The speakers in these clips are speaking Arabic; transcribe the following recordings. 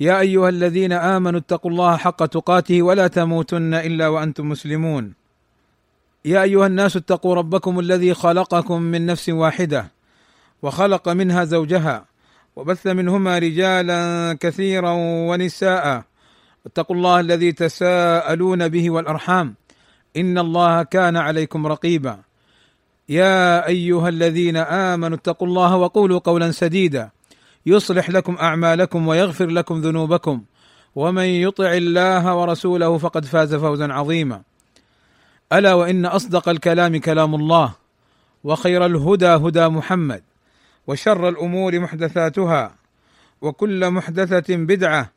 يا أيها الذين آمنوا اتقوا الله حق تقاته ولا تموتن إلا وأنتم مسلمون. يا أيها الناس اتقوا ربكم الذي خلقكم من نفس واحدة وخلق منها زوجها وبث منهما رجالا كثيرا ونساء. اتقوا الله الذي تساءلون به والأرحام. إن الله كان عليكم رقيبا. يا أيها الذين آمنوا اتقوا الله وقولوا قولا سديدا. يصلح لكم أعمالكم ويغفر لكم ذنوبكم. ومن يطع الله ورسوله فقد فاز فوزا عظيما. ألا وإن أصدق الكلام كلام الله وخير الهدى هدى محمد وشر الأمور محدثاتها وكل محدثة بدعة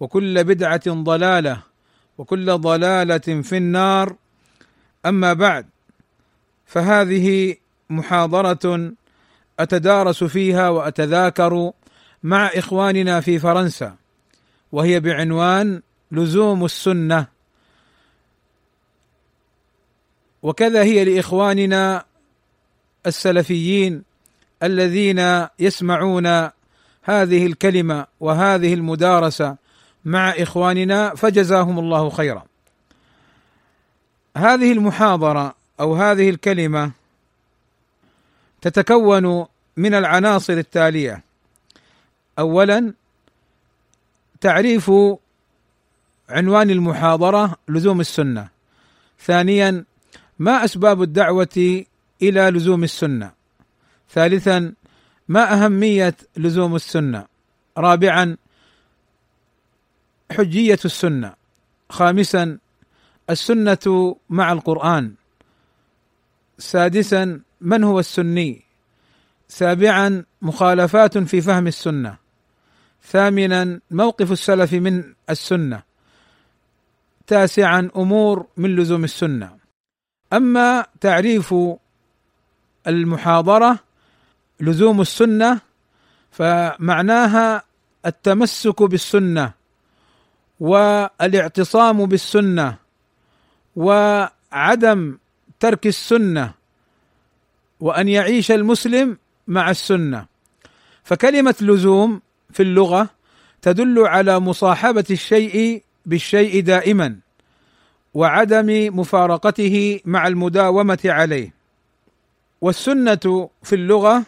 وكل بدعة ضلالة وكل ضلالة في النار. أما بعد فهذه محاضرة أتدارس فيها وأتذاكر مع إخواننا في فرنسا وهي بعنوان لزوم السنة وكذا هي لإخواننا السلفيين الذين يسمعون هذه الكلمة وهذه المدارسة مع إخواننا فجزاهم الله خيرا. هذه المحاضرة أو هذه الكلمة تتكون من العناصر التالية اولا تعريف عنوان المحاضرة لزوم السنة. ثانيا ما أسباب الدعوة إلى لزوم السنة. ثالثا ما أهمية لزوم السنة. رابعا حجية السنة. خامسا السنة مع القرآن. سادسا من هو السني. سابعا مخالفات في فهم السنة. ثامنا موقف السلف من السنة. تاسعا أمور من لزوم السنة. أما تعريف المحاضرة لزوم السنة فمعناها التمسك بالسنة والاعتصام بالسنة وعدم ترك السنة وأن يعيش المسلم مع السنة. فكلمة لزوم في اللغة تدل على مصاحبة الشيء بالشيء دائما وعدم مفارقته مع المداومة عليه. والسنة في اللغة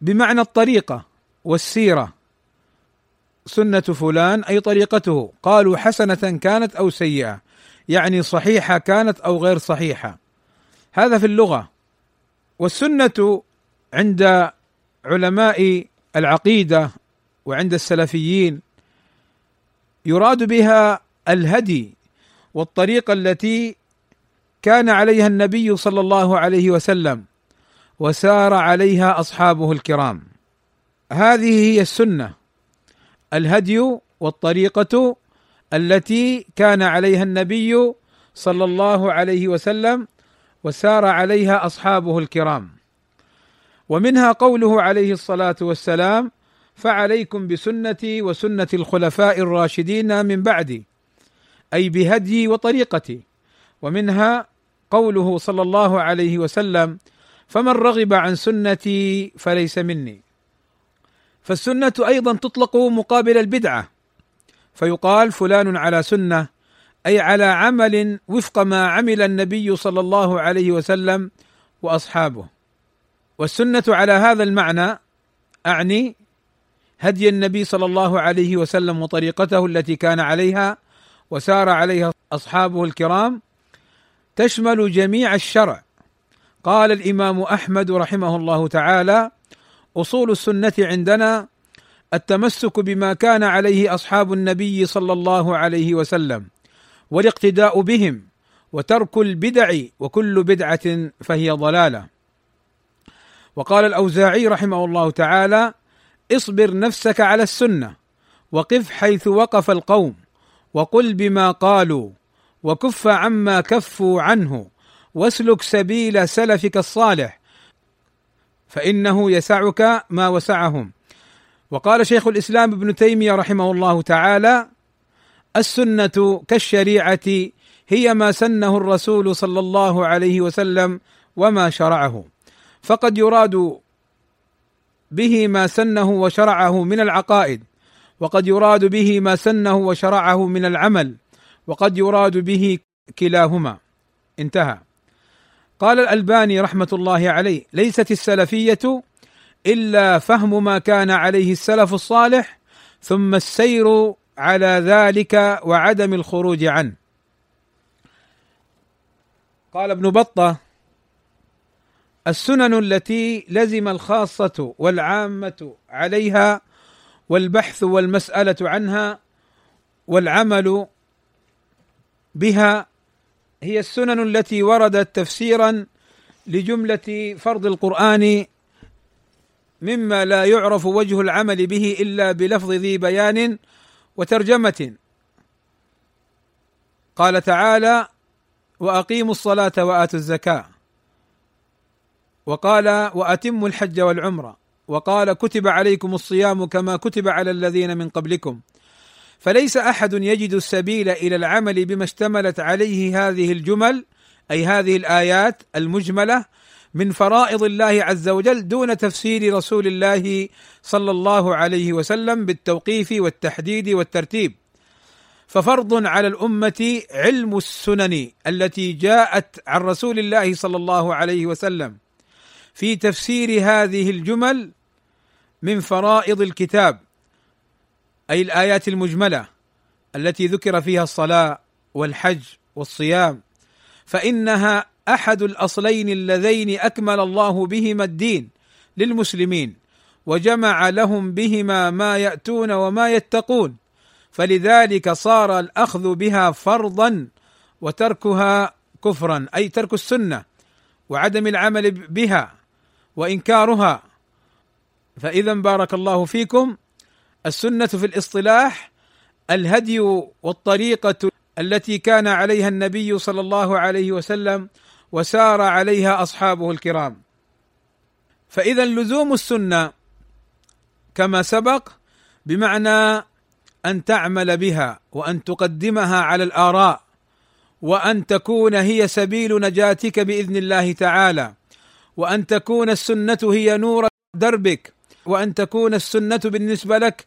بمعنى الطريقة والسيرة. سنة فلان أي طريقته. قالوا حسنة كانت أو سيئة. يعني صحيحة كانت أو غير صحيحة. هذا في اللغة. والسنة عند علماء العقيدة وعند السلفيين يراد بها الهدي والطريقة التي كان عليها النبي صلى الله عليه وسلم وسار عليها أصحابه الكرام. هذه هي السنة الهدي والطريقة التي كان عليها النبي صلى الله عليه وسلم وسار عليها أصحابه الكرام. ومنها قوله عليه الصلاة والسلام فعليكم بسنتي وسنة الخلفاء الراشدين من بعدي أي بهدي وطريقتي. ومنها قوله صلى الله عليه وسلم فمن رغب عن سنتي فليس مني. فالسنة أيضا تطلق مقابل البدعة فيقال فلان على سنة أي على عمل وفق ما عمل النبي صلى الله عليه وسلم وأصحابه. والسنة على هذا المعنى أعني هدي النبي صلى الله عليه وسلم وطريقته التي كان عليها وسار عليها أصحابه الكرام تشمل جميع الشرع. قال الإمام أحمد رحمه الله تعالى أصول السنة عندنا التمسك بما كان عليه أصحاب النبي صلى الله عليه وسلم والاقتداء بهم وترك البدع وكل بدعة فهي ضلالة. وقال الأوزاعي رحمه الله تعالى اصبر نفسك على السنة وقف حيث وقف القوم وقل بما قالوا وكف عما كفوا عنه واسلك سبيل سلفك الصالح فإنه يسعك ما وسعهم. وقال شيخ الإسلام ابن تيمية رحمه الله تعالى السنة كالشريعة هي ما سنه الرسول صلى الله عليه وسلم وما شرعه. فقد يراد به ما سنه وشرعه من العقائد وقد يراد به ما سنه وشرعه من العمل وقد يراد به كلاهما. انتهى. قال الألباني رحمة الله عليه ليست السلفية إلا فهم ما كان عليه السلف الصالح ثم السير على ذلك وعدم الخروج عنه. قال ابن بطة السنن التي لزم الخاصة والعامة عليها والبحث والمسألة عنها والعمل بها هي السنن التي وردت تفسيرا لجملة فرض القرآن مما لا يعرف وجه العمل به إلا بلفظ ذي بيان وترجمة. قال تعالى وأقيموا الصلاة وآتوا الزكاة وقال وأتموا الحج والعمرة. وقال كتب عليكم الصيام كما كتب على الذين من قبلكم. فليس أحد يجد السبيل إلى العمل بما اشتملت عليه هذه الجمل أي هذه الآيات المجملة من فرائض الله عز وجل دون تفسير رسول الله صلى الله عليه وسلم بالتوقيف والتحديد والترتيب. ففرض على الأمة علم السنن التي جاءت عن رسول الله صلى الله عليه وسلم. في تفسير هذه الجمل من فرائض الكتاب أي الآيات المجملة التي ذكر فيها الصلاة والحج والصيام فإنها أحد الأصلين اللذين أكمل الله بهما الدين للمسلمين وجمع لهم بهما ما يأتون وما يتقون فلذلك صار الأخذ بها فرضا وتركها كفرا أي ترك السنة وعدم العمل بها. وإنكارها. فإذا بارك الله فيكم السنة في الاصطلاح الهدي والطريقة التي كان عليها النبي صلى الله عليه وسلم وسار عليها أصحابه الكرام. فإذا لزوم السنة كما سبق بمعنى أن تعمل بها وأن تقدمها على الآراء وأن تكون هي سبيل نجاتك بإذن الله تعالى. وأن تكون السنة هي نور دربك وأن تكون السنة بالنسبة لك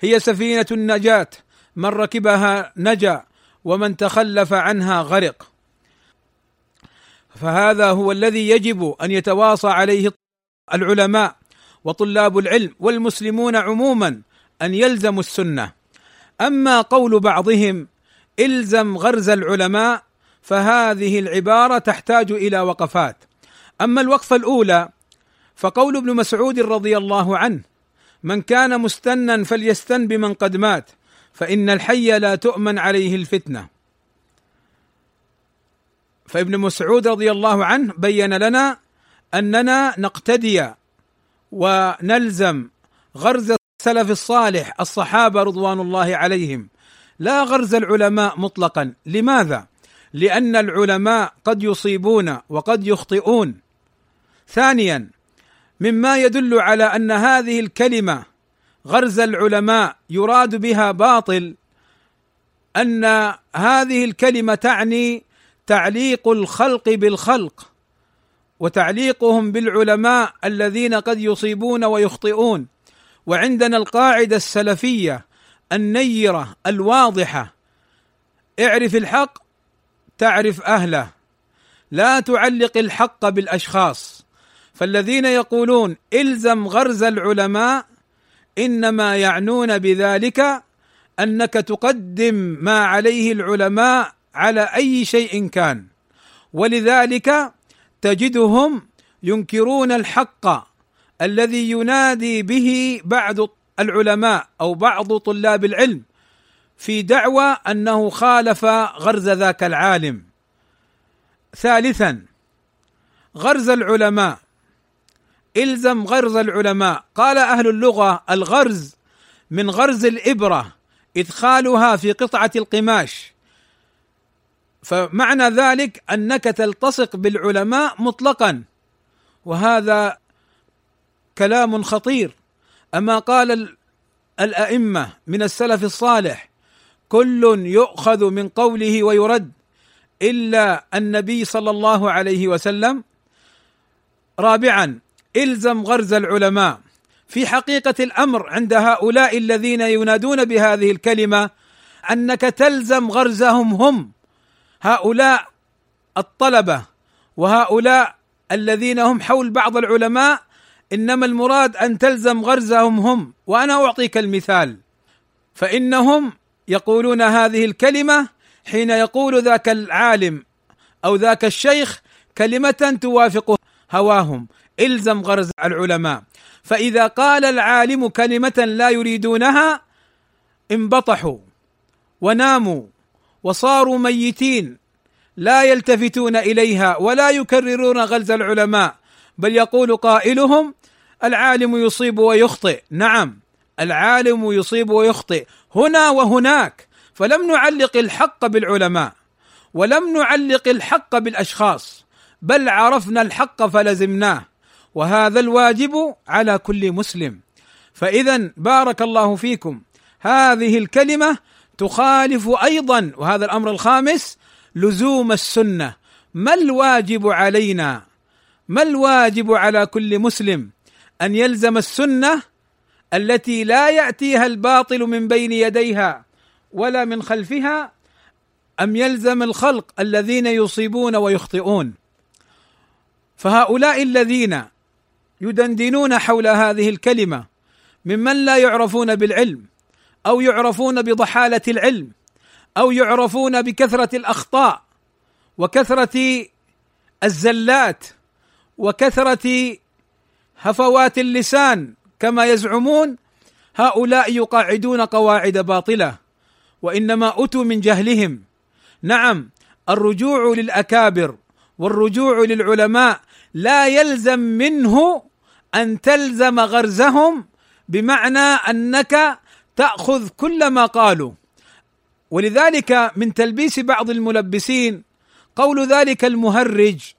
هي سفينة النجاة من ركبها نجا ومن تخلف عنها غرق. فهذا هو الذي يجب أن يتواصى عليه العلماء وطلاب العلم والمسلمون عموما أن يلزموا السنة. أما قول بعضهم إلزم غرز العلماء فهذه العبارة تحتاج إلى وقفات. أما الوقفة الأولى فقول ابن مسعود رضي الله عنه من كان مستنا فليستن بمن قد مات فإن الحي لا تؤمن عليه الفتنة. فابن مسعود رضي الله عنه بين لنا أننا نقتدي ونلزم غرز السلف الصالح الصحابة رضوان الله عليهم. لا غرز العلماء مطلقا. لماذا؟ لأن العلماء قد يصيبون وقد يخطئون. ثانيا مما يدل على أن هذه الكلمة غرز العلماء يراد بها باطل أن هذه الكلمة تعني تعليق الخلق بالخلق وتعليقهم بالعلماء الذين قد يصيبون ويخطئون. وعندنا القاعدة السلفية النيرة الواضحة اعرف الحق تعرف أهله لا تعلق الحق بالأشخاص. فالذين يقولون إلزم غرز العلماء إنما يعنون بذلك أنك تقدم ما عليه العلماء على أي شيء كان. ولذلك تجدهم ينكرون الحق الذي ينادي به بعض العلماء أو بعض طلاب العلم في دعوى أنه خالف غرز ذاك العالم. ثالثا غرز العلماء إلزم غرز العلماء. قال أهل اللغة الغرز من غرز الإبرة إدخالها في قطعة القماش. فمعنى ذلك أنك تلتصق بالعلماء مطلقا. وهذا كلام خطير. أما قال الأئمة من السلف الصالح كل يؤخذ من قوله ويرد إلا النبي صلى الله عليه وسلم. رابعا إلزم غرز العلماء. في حقيقة الأمر عند هؤلاء الذين ينادون بهذه الكلمة أنك تلزم غرزهم هم هؤلاء الطلبة وهؤلاء الذين هم حول بعض العلماء إنما المراد أن تلزم غرزهم هم. وأنا أعطيك المثال. فإنهم يقولون هذه الكلمة حين يقول ذاك العالم أو ذاك الشيخ كلمة توافق هواهم. إلزم غرز العلماء. فإذا قال العالم كلمة لا يريدونها انبطحوا وناموا وصاروا ميتين لا يلتفتون إليها ولا يكررون غلز العلماء. بل يقول قائلهم العالم يصيب ويخطئ. نعم العالم يصيب ويخطئ. هنا وهناك. فلم نعلق الحق بالعلماء ولم نعلق الحق بالأشخاص بل عرفنا الحق فلزمناه. وهذا الواجب على كل مسلم. فاذا بارك الله فيكم. هذه الكلمة تخالف أيضا وهذا الأمر الخامس لزوم السنة. ما الواجب علينا؟ ما الواجب على كل مسلم أن يلزم السنة التي لا يأتيها الباطل من بين يديها ولا من خلفها أم يلزم الخلق الذين يصيبون ويخطئون؟ فهؤلاء الذين يدندنون حول هذه الكلمة ممن لا يعرفون بالعلم أو يعرفون بضحالة العلم أو يعرفون بكثرة الأخطاء وكثرة الزلات وكثرة هفوات اللسان كما يزعمون هؤلاء يقاعدون قواعد باطلة وإنما أتوا من جهلهم. نعم الرجوع للأكابر والرجوع للعلماء لا يلزم منه أن تلزم غرزهم بمعنى أنك تأخذ كل ما قالوا. ولذلك من تلبيس بعض الملبسين قول ذلك المهرج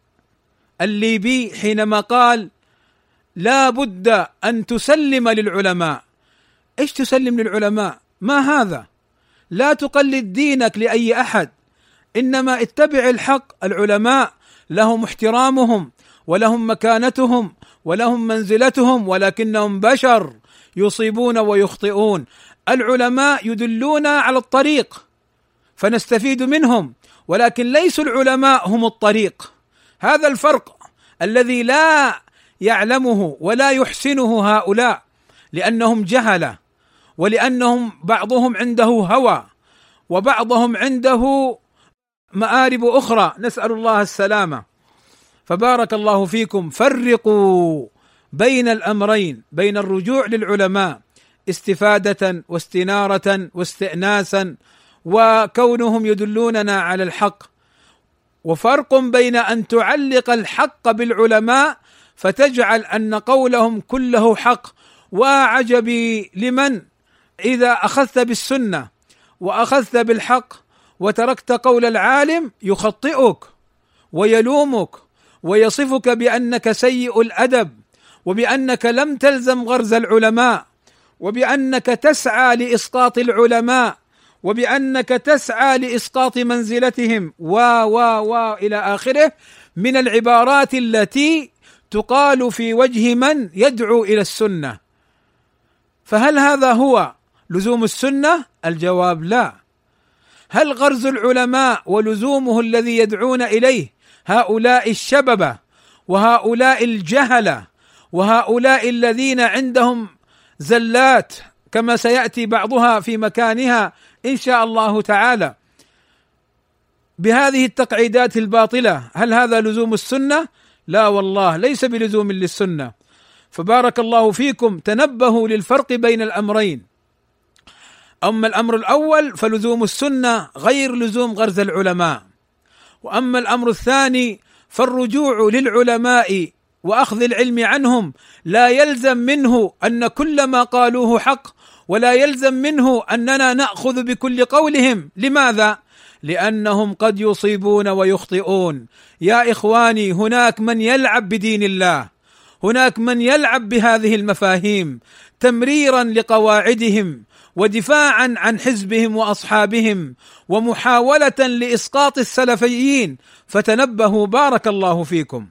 الليبي حينما قال لا بد أن تسلم للعلماء. إيش تسلم للعلماء؟ ما هذا؟ لا تقلد دينك لأي أحد إنما اتبع الحق. العلماء لهم احترامهم ولهم مكانتهم ولهم منزلتهم ولكنهم بشر يصيبون ويخطئون. العلماء يدلون على الطريق فنستفيد منهم ولكن ليسوا العلماء هم الطريق. هذا الفرق الذي لا يعلمه ولا يحسنه هؤلاء لأنهم جهلة ولأنهم بعضهم عنده هوى وبعضهم عنده مآرب أخرى. نسأل الله السلامة. فبارك الله فيكم. فرقوا بين الأمرين بين الرجوع للعلماء استفادة واستنارة واستئناسا وكونهم يدلوننا على الحق. وفرق بين أن تعلق الحق بالعلماء فتجعل أن قولهم كله حق. وعجبي لمن؟ إذا أخذت بالسنة وأخذت بالحق وتركت قول العالم يخطئك ويلومك ويصفك بأنك سيء الأدب وبأنك لم تلزم غرز العلماء وبأنك تسعى لإسقاط العلماء وبأنك تسعى لإسقاط منزلتهم. و و و إلى آخره. من العبارات التي تقال في وجه من يدعو إلى السنة. فهل هذا هو لزوم السنة؟ الجواب لا. هل غرز العلماء ولزومه الذي يدعون إليه هؤلاء الشببة وهؤلاء الجهلة وهؤلاء الذين عندهم زلات كما سيأتي بعضها في مكانها إن شاء الله تعالى. بهذه التقعيدات الباطلة هل هذا لزوم السنة؟ لا والله ليس بلزوم للسنة. فبارك الله فيكم تنبهوا للفرق بين الأمرين. أما الأمر الأول فلزوم السنة غير لزوم غرز العلماء. وأما الأمر الثاني فالرجوع للعلماء وأخذ العلم عنهم لا يلزم منه أن كل ما قالوه حق ولا يلزم منه أننا نأخذ بكل قولهم. لماذا؟ لأنهم قد يصيبون ويخطئون. يا إخواني هناك من يلعب بدين الله هناك من يلعب بهذه المفاهيم تمريرا لقواعدهم. ودفاعا عن حزبهم وأصحابهم ومحاولة لإسقاط السلفيين. فتنبهوا بارك الله فيكم.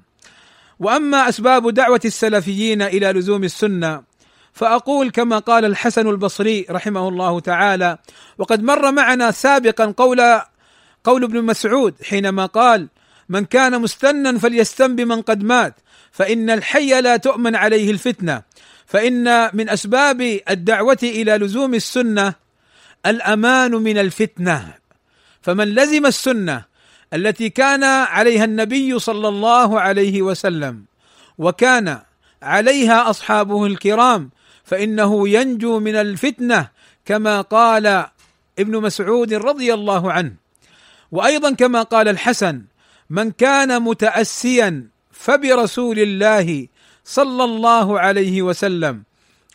وأما أسباب دعوة السلفيين إلى لزوم السنة فأقول كما قال الحسن البصري رحمه الله تعالى وقد مر معنا سابقا قول قول ابن مسعود حينما قال من كان مستنا فليستن بمن قد مات فإن الحي لا تؤمن عليه الفتنة. فإن من أسباب الدعوة إلى لزوم السنة الأمان من الفتنة. فمن لزم السنة التي كان عليها النبي صلى الله عليه وسلم وكان عليها أصحابه الكرام فإنه ينجو من الفتنة كما قال ابن مسعود رضي الله عنه. وأيضا كما قال الحسن من كان متاسيا فبرسول الله صلى الله عليه وسلم.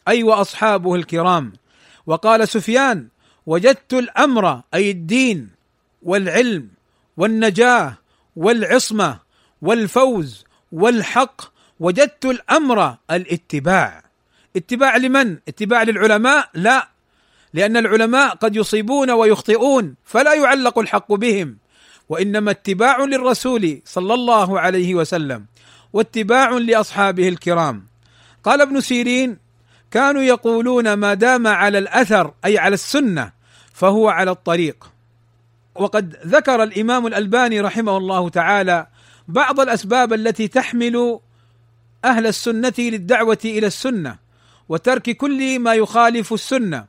أي وأصحابه الكرام. وقال سفيان وجدت الأمر أي الدين والعلم والنجاة والعصمة والفوز والحق وجدت الأمر الاتباع. اتباع لمن؟ اتباع للعلماء؟ لا. لأن العلماء قد يصيبون ويخطئون فلا يعلق الحق بهم. وإنما اتباع للرسول صلى الله عليه وسلم. واتباع لأصحابه الكرام. قال ابن سيرين كانوا يقولون ما دام على الأثر أي على السنة فهو على الطريق. وقد ذكر الإمام الألباني رحمه الله تعالى بعض الأسباب التي تحمل أهل السنة للدعوة إلى السنة وترك كل ما يخالف السنة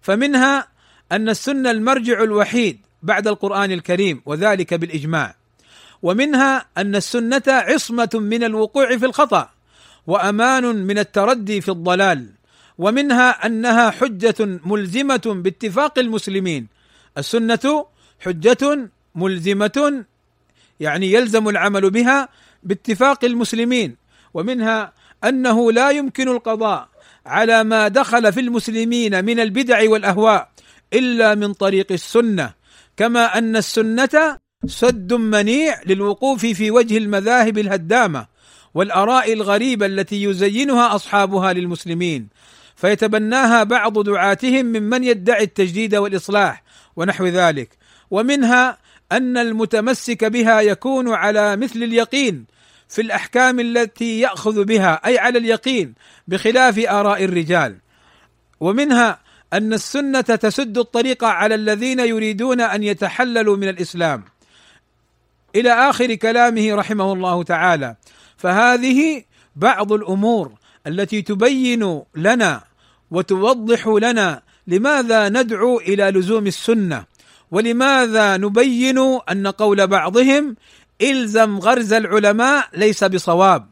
فمنها أن السنة المرجع الوحيد بعد القرآن الكريم وذلك بالإجماع. ومنها أن السنة عصمة من الوقوع في الخطأ وأمان من التردي في الضلال ومنها أنها حجة ملزمة باتفاق المسلمين. السنة حجة ملزمة يعني يلزم العمل بها باتفاق المسلمين. ومنها أنه لا يمكن القضاء على ما دخل في المسلمين من البدع والأهواء إلا من طريق السنة كما أن السنة سد منيع للوقوف في وجه المذاهب الهدامة والآراء الغريبة التي يزينها أصحابها للمسلمين فيتبناها بعض دعاتهم ممن يدعي التجديد والإصلاح ونحو ذلك ومنها أن المتمسك بها يكون على مثل اليقين في الأحكام التي يأخذ بها أي على اليقين بخلاف آراء الرجال ومنها أن السنة تسد الطريق على الذين يريدون أن يتحللوا من الإسلام. إلى آخر كلامه رحمه الله تعالى. فهذه بعض الأمور التي تبين لنا وتوضح لنا لماذا ندعو إلى لزوم السنة ولماذا نبين أن قول بعضهم إلزم غرز العلماء ليس بصواب.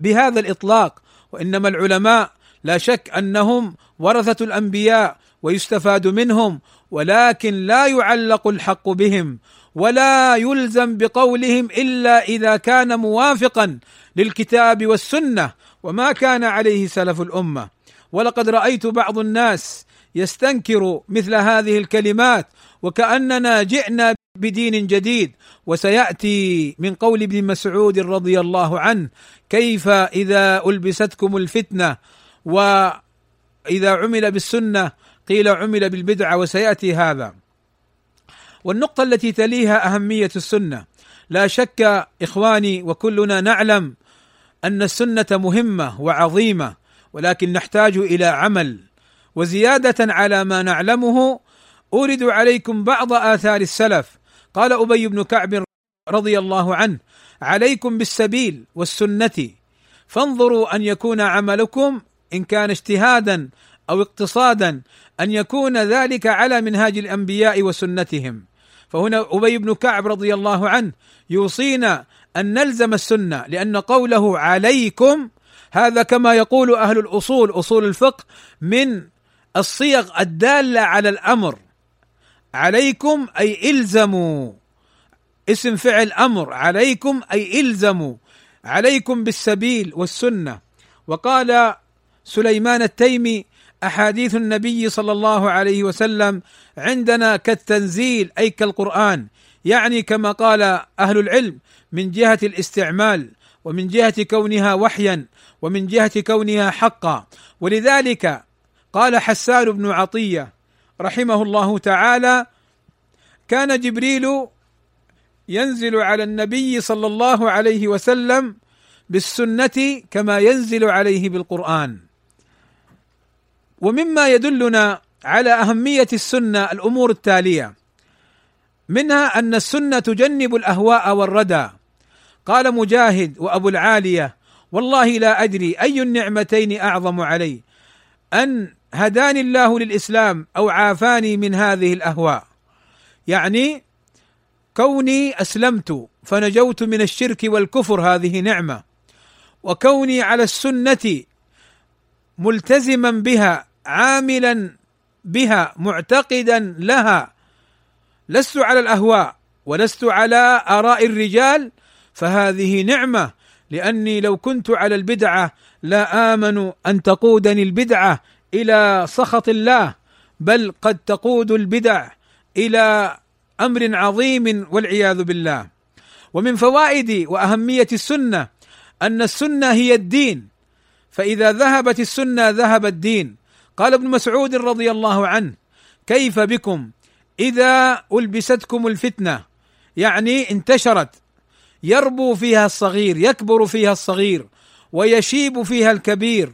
بهذا الإطلاق وإنما العلماء لا شك أنهم ورثة الأنبياء ويستفاد منهم ولكن لا يعلق الحق بهم. ولا يلزم بقولهم إلا إذا كان موافقا للكتاب والسنة وما كان عليه سلف الأمة. ولقد رأيت بعض الناس يستنكر مثل هذه الكلمات وكأننا جئنا بدين جديد وسيأتي من قول ابن مسعود رضي الله عنه كيف إذا ألبستكم الفتنة وإذا عمل بالسنة قيل عمل بالبدعة وسيأتي هذا. والنقطة التي تليها أهمية السنة. لا شك إخواني وكلنا نعلم أن السنة مهمة وعظيمة ولكن نحتاج إلى عمل. وزيادة على ما نعلمه أورد عليكم بعض آثار السلف. قال أبي بن كعب رضي الله عنه عليكم بالسبيل والسنة. فانظروا أن يكون عملكم إن كان اجتهادا أو اقتصادا أن يكون ذلك على منهاج الأنبياء وسنتهم. فهنا أبي بن كعب رضي الله عنه يوصينا أن نلزم السنة لأن قوله عليكم هذا كما يقول أهل الأصول أصول الفقه من الصيغ الدالة على الأمر. عليكم أي إلزموا. اسم فعل أمر عليكم أي إلزموا. عليكم بالسبيل والسنة. وقال سليمان التيمي أحاديث النبي صلى الله عليه وسلم عندنا كالتنزيل أي كالقرآن. يعني كما قال أهل العلم من جهة الاستعمال ومن جهة كونها وحيا ومن جهة كونها حقا. ولذلك قال حسان بن عطية رحمه الله تعالى كان جبريل ينزل على النبي صلى الله عليه وسلم بالسنة كما ينزل عليه بالقرآن. ومما يدلنا على أهمية السنة الأمور التالية. منها أن السنة تجنب الأهواء والردى. قال مجاهد وأبو العالية والله لا أدري أي النعمتين أعظم علي أن هداني الله للإسلام أو عافاني من هذه الأهواء. يعني كوني أسلمت فنجوت من الشرك والكفر هذه نعمة وكوني على السنة ملتزما بها عاملا بها معتقدا لها. لست على الأهواء ولست على آراء الرجال فهذه نعمة لأني لو كنت على البدعة لا آمن أن تقودني البدعة إلى سخط الله بل قد تقود البدع إلى أمر عظيم والعياذ بالله. ومن فوائد وأهمية السنة أن السنة هي الدين فإذا ذهبت السنة ذهب الدين. قال ابن مسعود رضي الله عنه كيف بكم؟ إذا ألبستكم الفتنة. يعني انتشرت. يربو فيها الصغير يكبر فيها الصغير ويشيب فيها الكبير.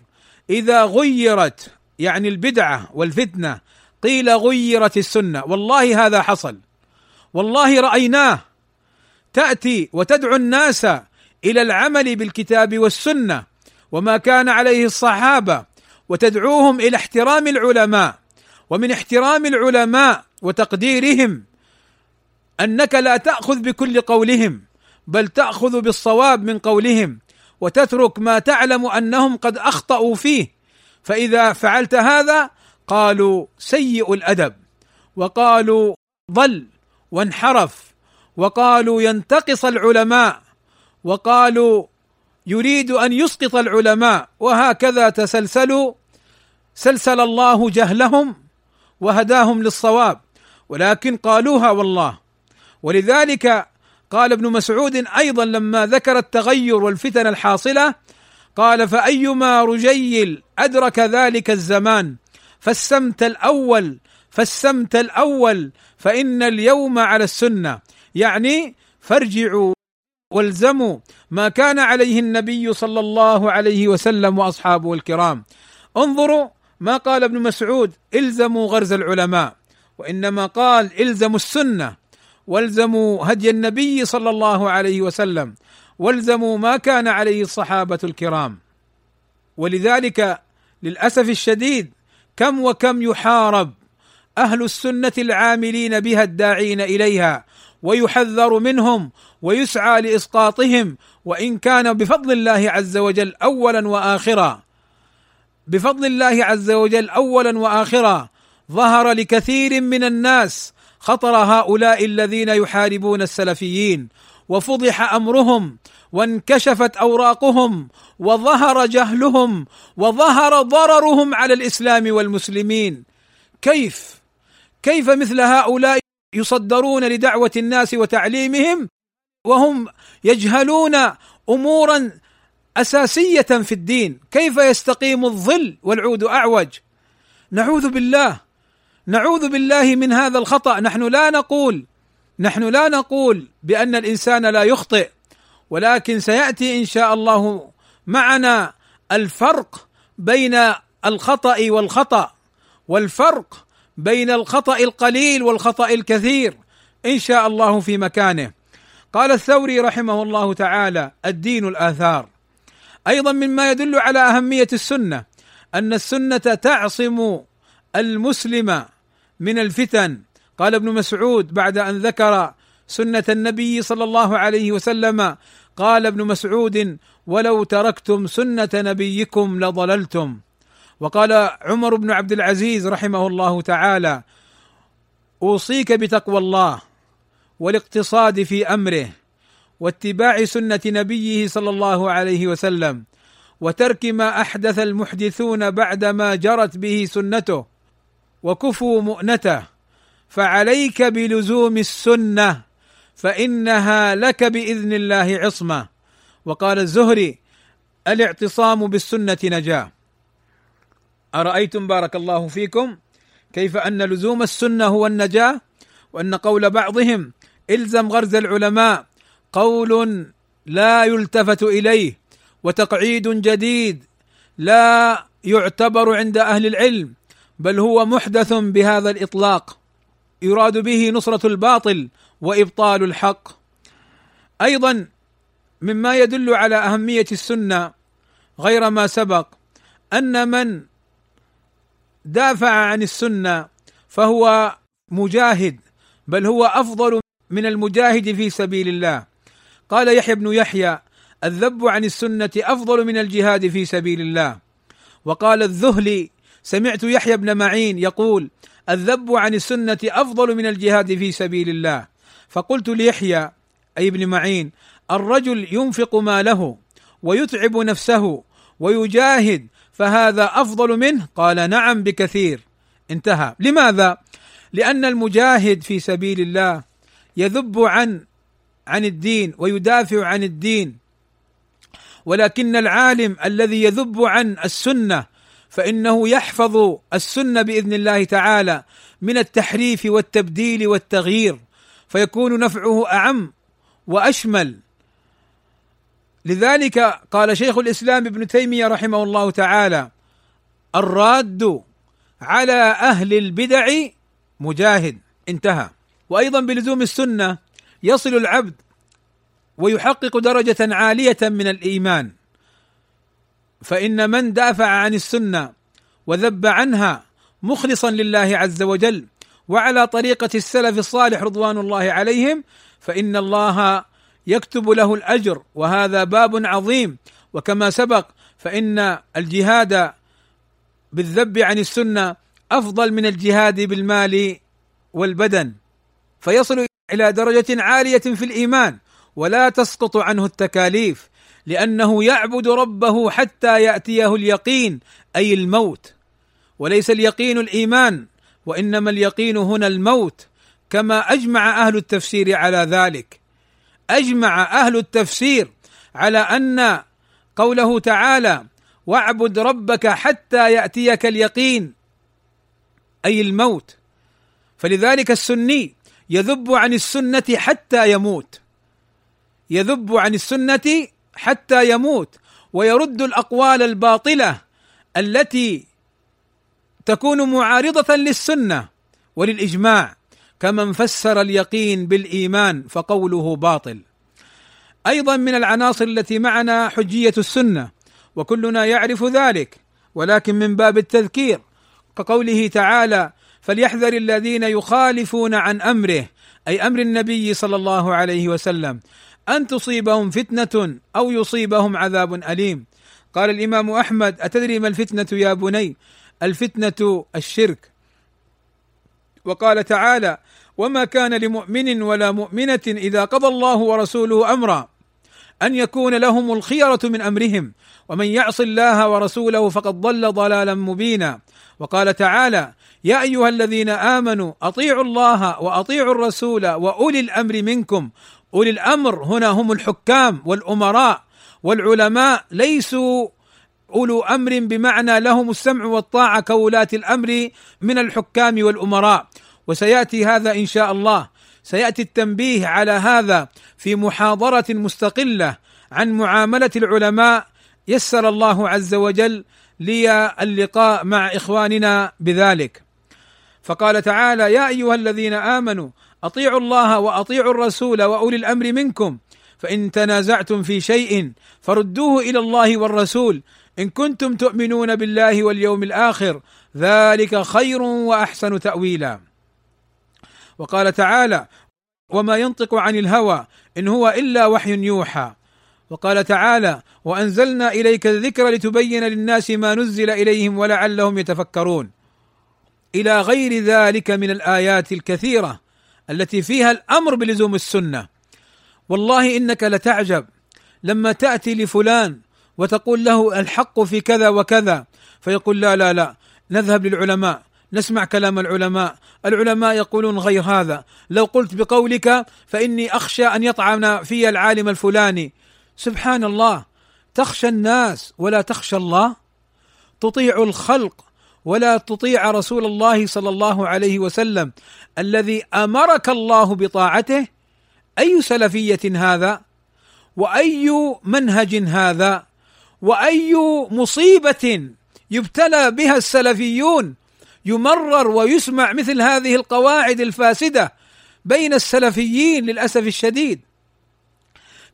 إذا غيرت يعني البدعة والفتنة قيل غيرت السنة. والله هذا حصل. والله رأيناه. تأتي وتدعو الناس إلى العمل بالكتاب والسنة. وما كان عليه الصحابة. وتدعوهم إلى احترام العلماء ومن احترام العلماء وتقديرهم أنك لا تأخذ بكل قولهم بل تأخذ بالصواب من قولهم وتترك ما تعلم أنهم قد أخطأوا فيه. فإذا فعلت هذا قالوا سيء الأدب وقالوا ضل وانحرف وقالوا ينتقص العلماء وقالوا يريد أن يسقط العلماء وهكذا تسلسلوا سلسل الله جهلهم وهداهم للصواب. ولكن قالوها والله. ولذلك قال ابن مسعود أيضا لما ذكر التغير والفتن الحاصلة قال فأيما رجيل أدرك ذلك الزمان فالسمت الأول فالسمت الأول فإن اليوم على السنة. يعني فارجعوا والزموا ما كان عليه النبي صلى الله عليه وسلم وأصحابه الكرام. انظروا ما قال ابن مسعود إلزموا غرز العلماء وإنما قال إلزموا السنة والزموا هدي النبي صلى الله عليه وسلم والزموا ما كان عليه الصحابة الكرام. ولذلك للأسف الشديد كم وكم يحارب أهل السنة العاملين بها الداعين إليها ويحذر منهم ويسعى لإسقاطهم وإن كان بفضل الله عز وجل اولا وآخرا. بفضل الله عز وجل اولا وآخرا. ظهر لكثير من الناس خطر هؤلاء الذين يحاربون السلفيين وفضح أمرهم وانكشفت أوراقهم وظهر جهلهم وظهر ضررهم على الإسلام والمسلمين. كيف؟ كيف مثل هؤلاء يصدرون لدعوة الناس وتعليمهم وهم يجهلون أمورا أساسية في الدين. كيف يستقيم الظل والعود أعوج؟ نعوذ بالله. نعوذ بالله من هذا الخطأ. نحن لا نقول نحن لا نقول بأن الإنسان لا يخطئ ولكن سيأتي إن شاء الله معنا الفرق بين الخطأ والخطأ. والفرق بين الخطأ القليل والخطأ الكثير. إن شاء الله في مكانه. قال الثوري رحمه الله تعالى الدين الآثار. أيضا مما يدل على أهمية السنة أن السنة تعصم المسلم من الفتن. قال ابن مسعود بعد أن ذكر سنة النبي صلى الله عليه وسلم قال ابن مسعود ولو تركتم سنة نبيكم لضللتم. وقال عمر بن عبد العزيز رحمه الله تعالى أوصيك بتقوى الله والاقتصاد في أمره واتباع سنة نبيه صلى الله عليه وسلم وترك ما أحدث المحدثون بعدما جرت به سنته وكفوا مؤنته فعليك بلزوم السنة فإنها لك بإذن الله عصمة. وقال الزهري الإعتصام بالسنة نجاة. أرأيتم بارك الله فيكم كيف أن لزوم السنة هو النجاة وأن قول بعضهم إلزم غرز العلماء قول لا يلتفت إليه وتقعيد جديد لا يعتبر عند أهل العلم بل هو محدث بهذا الإطلاق يراد به نصرة الباطل وإبطال الحق أيضا مما يدل على أهمية السنة غير ما سبق أن من دافع عن السنة فهو مجاهد بل هو أفضل من المجاهد في سبيل الله. قال يحيى بن يحيى الذب عن السنة أفضل من الجهاد في سبيل الله. وقال الذهلي سمعت يحيى بن معين يقول الذب عن السنة أفضل من الجهاد في سبيل الله. فقلت ليحيى أي ابن معين الرجل ينفق ماله ويتعب نفسه ويجاهد فهذا أفضل منه؟ قال نعم بكثير. انتهى. لماذا؟ لأن المجاهد في سبيل الله يذب عن عن الدين ويدافع عن الدين. ولكن العالم الذي يذب عن السنة فإنه يحفظ السنة بإذن الله تعالى من التحريف والتبديل والتغيير فيكون نفعه أعم وأشمل. لذلك قال شيخ الإسلام ابن تيمية رحمه الله تعالى الراد على أهل البدع مجاهد. انتهى. وأيضا بلزوم السنة يصل العبد ويحقق درجة عالية من الإيمان. فإن من دافع عن السنة وذب عنها مخلصا لله عز وجل وعلى طريقة السلف الصالح رضوان الله عليهم فإن الله يكتب له الأجر وهذا باب عظيم. وكما سبق فإن الجهاد بالذب عن السنة أفضل من الجهاد بالمال والبدن فيصل إلى درجة عالية في الإيمان ولا تسقط عنه التكاليف لأنه يعبد ربه حتى يأتيه اليقين أي الموت. وليس اليقين الإيمان وإنما اليقين هنا الموت كما أجمع أهل التفسير على ذلك. أجمع أهل التفسير على أن قوله تعالى واعبد ربك حتى يأتيك اليقين أي الموت. فلذلك السني يذب عن السنة حتى يموت. يذب عن السنة حتى يموت. ويرد الأقوال الباطلة التي تكون معارضة للسنة وللإجماع. كمن فسر اليقين بالإيمان فقوله باطل. أيضا من العناصر التي معنا حجية السنة وكلنا يعرف ذلك ولكن من باب التذكير كقوله تعالى فليحذر الذين يخالفون عن أمره أي أمر النبي صلى الله عليه وسلم أن تصيبهم فتنة أو يصيبهم عذاب أليم قال الإمام أحمد أتدري ما الفتنة يا بني؟ الفتنة الشرك وقال تعالى وما كان لمؤمن ولا مؤمنة إذا قضى الله ورسوله أمرا أن يكون لهم الخيرة من أمرهم ومن يعص الله ورسوله فقد ضل ضلالا مبينا. وقال تعالى يا أيها الذين آمنوا أطيعوا الله وأطيعوا الرسول وأولي الأمر منكم أولي الأمر هنا هم الحكام والأمراء والعلماء ليسوا أولو أمر بمعنى لهم السمع والطاعة كولاة الأمر من الحكام والأمراء. وسيأتي هذا إن شاء الله. سيأتي التنبيه على هذا في محاضرة مستقلة عن معاملة العلماء. يسر الله عز وجل لي اللقاء مع إخواننا بذلك. فقال تعالى يا أيها الذين آمنوا أطيعوا الله وأطيعوا الرسول وأولي الأمر منكم. فإن تنازعتم في شيء فردوه إلى الله والرسول. إن كنتم تؤمنون بالله واليوم الآخر ذلك خير وأحسن تأويلا. وقال تعالى وما ينطق عن الهوى إن هو إلا وحي يوحى. وقال تعالى وأنزلنا إليك الذكر لتبين للناس ما نزل إليهم ولعلهم يتفكرون. إلى غير ذلك من الآيات الكثيرة التي فيها الأمر بلزوم السنة. والله إنك لتعجب. لما تأتي لفلان وتقول له الحق في كذا وكذا. فيقول لا لا لا نذهب للعلماء نسمع كلام العلماء. العلماء يقولون غير هذا. لو قلت بقولك فإني أخشى أن يطعن في العالم الفلاني. سبحان الله تخشى الناس ولا تخشى الله. تطيع الخلق ولا تطيع رسول الله صلى الله عليه وسلم. الذي أمرك الله بطاعته أي سلفية هذا؟ وأي منهج هذا؟ وأي مصيبة يبتلى بها السلفيون يمرر ويسمع مثل هذه القواعد الفاسدة بين السلفيين للأسف الشديد.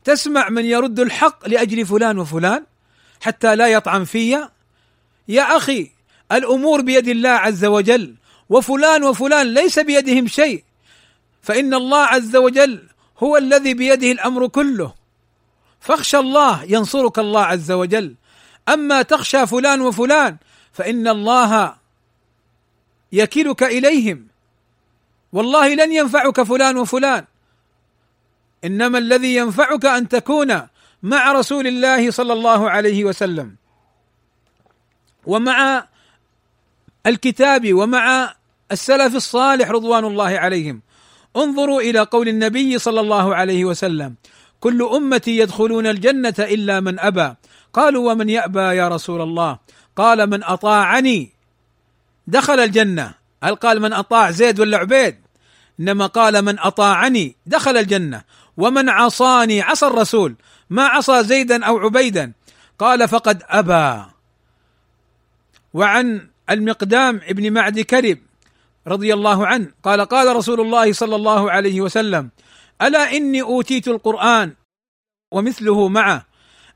تسمع من يرد الحق لأجل فلان وفلان حتى لا يطعن في يا أخي الأمور بيد الله عز وجل وفلان وفلان ليس بيدهم شيء فإن الله عز وجل هو الذي بيده الأمر كله. فاخشى الله ينصرك الله عز وجل. أما تخشى فلان وفلان فإن الله يكلك إليهم. والله لن ينفعك فلان وفلان. إنما الذي ينفعك أن تكون مع رسول الله صلى الله عليه وسلم. ومع الكتاب ومع السلف الصالح رضوان الله عليهم. انظروا إلى قول النبي صلى الله عليه وسلم. كل أمتي يدخلون الجنة إلا من أبى. قالوا ومن يأبى يا رسول الله؟ قال من أطاعني دخل الجنة. هل قال من أطاع زيد ولا عبيد؟ إنما قال من أطاعني دخل الجنة. ومن عصاني عصى الرسول. ما عصى زيدا أو عبيدا. قال فقد أبى. وعن المقدام ابن معد كرب رضي الله عنه قال قال رسول الله صلى الله عليه وسلم ألا إني أوتيت القرآن ومثله معه؟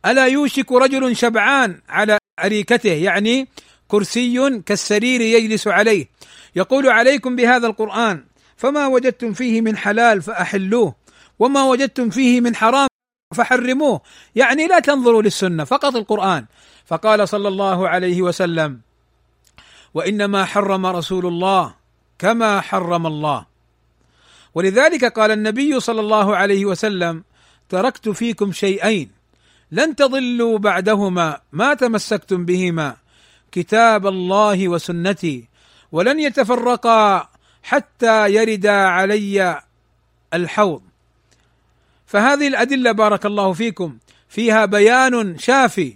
ألا يوشك رجل شبعان على أريكته يعني كرسي كالسرير يجلس عليه يقول عليكم بهذا القرآن فما وجدتم فيه من حلال فأحلوه وما وجدتم فيه من حرام فحرموه يعني لا تنظروا للسنة فقط القرآن. فقال صلى الله عليه وسلم وإنما حرم رسول الله كما حرم الله. ولذلك قال النبي صلى الله عليه وسلم تركت فيكم شيئين لن تضلوا بعدهما ما تمسكتم بهما كتاب الله وسنتي ولن يتفرقا حتى يردا علي الحوض. فهذه الأدلة بارك الله فيكم فيها بيان شافي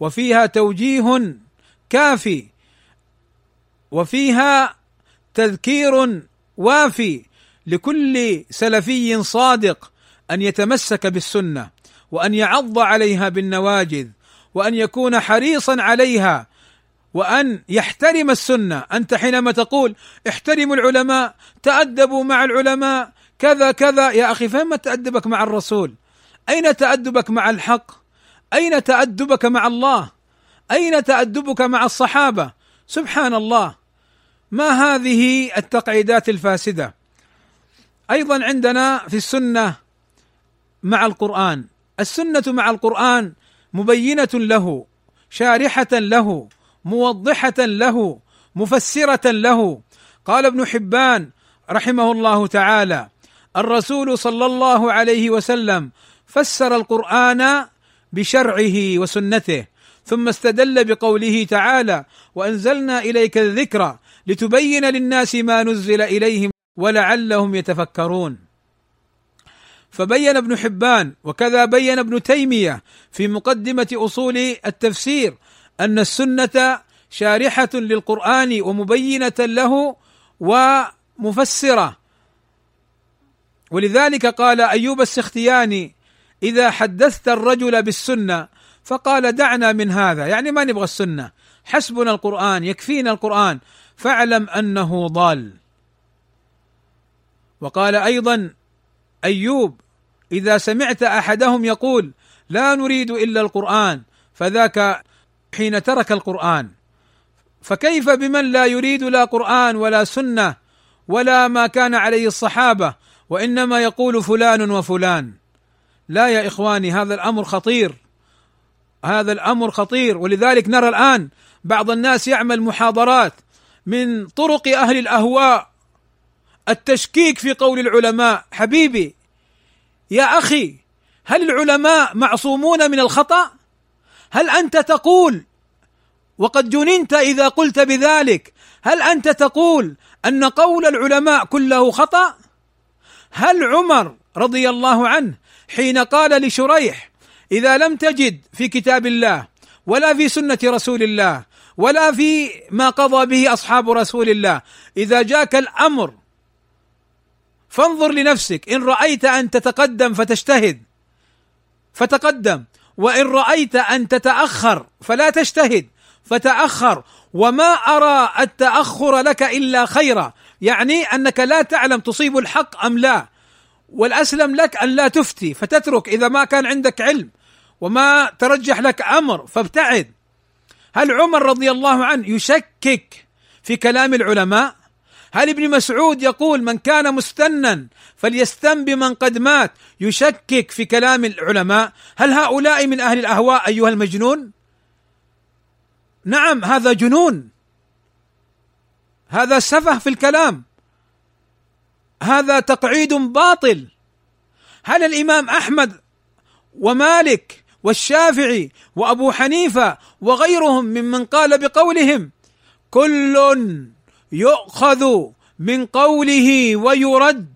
وفيها توجيه كافي وفيها تذكير وافي لكل سلفي صادق أن يتمسك بالسنة وأن يعض عليها بالنواجذ وأن يكون حريصا عليها وأن يحترم السنة. أنت حينما تقول احترموا العلماء تأدبوا مع العلماء كذا كذا يا أخي فين تأدبك مع الرسول؟ أين تأدبك مع الحق؟ أين تأدبك مع الله؟ أين تأدبك مع الصحابة؟ سبحان الله. ما هذه التقعيدات الفاسدة؟ أيضا عندنا في السنة مع القرآن. السنة مع القرآن مبينة له شارحة له موضحة له مفسرة له. قال ابن حبان رحمه الله تعالى الرسول صلى الله عليه وسلم فسر القرآن بشرعه وسنته ثم استدل بقوله تعالى وأنزلنا إليك الذكر لتبين للناس ما نزل إليهم ولعلهم يتفكرون. فبين ابن حبان وكذا بين ابن تيمية في مقدمة أصول التفسير أن السنة شارحة للقرآن ومبينة له ومفسرة. ولذلك قال أيوب السختياني إذا حدثت الرجل بالسنة فقال دعنا من هذا. يعني ما نبغى السنة. حسبنا القرآن يكفينا القرآن. فاعلم أنه ضال. وقال أيضا أيوب إذا سمعت أحدهم يقول لا نريد إلا القرآن فذاك حين ترك القرآن. فكيف بمن لا يريد لا قرآن ولا سنة ولا ما كان عليه الصحابة وإنما يقول فلان وفلان؟ لا يا إخواني هذا الأمر خطير. هذا الأمر خطير. ولذلك نرى الآن بعض الناس يعمل محاضرات من طرق أهل الأهواء التشكيك في قول العلماء حبيبي يا أخي هل العلماء معصومون من الخطأ؟ هل أنت تقول وقد جننت إذا قلت بذلك هل أنت تقول أن قول العلماء كله خطأ هل عمر رضي الله عنه حين قال لشريح إذا لم تجد في كتاب الله ولا في سنة رسول الله ولا في ما قضى به أصحاب رسول الله إذا جاك الأمر فانظر لنفسك. إن رأيت أن تتقدم فتجتهد. فتقدم. وإن رأيت أن تتأخر فلا تجتهد. فتأخر. وما أرى التأخر لك إلا خيرا. يعني أنك لا تعلم تصيب الحق أم لا. والأسلم لك أن لا تفتي. فتترك إذا ما كان عندك علم. وما ترجح لك أمر. فابتعد. هل عمر رضي الله عنه يشكك في كلام العلماء؟ هل ابن مسعود يقول من كان مستنا فليستن بمن قد مات يشكك في كلام العلماء؟ هل هؤلاء من أهل الأهواء أيها المجنون؟ نعم هذا جنون. هذا سفه في الكلام. هذا تقعيد باطل. هل الإمام أحمد ومالك والشافعي وأبو حنيفة وغيرهم ممن قال بقولهم كل يؤخذ من قوله ويرد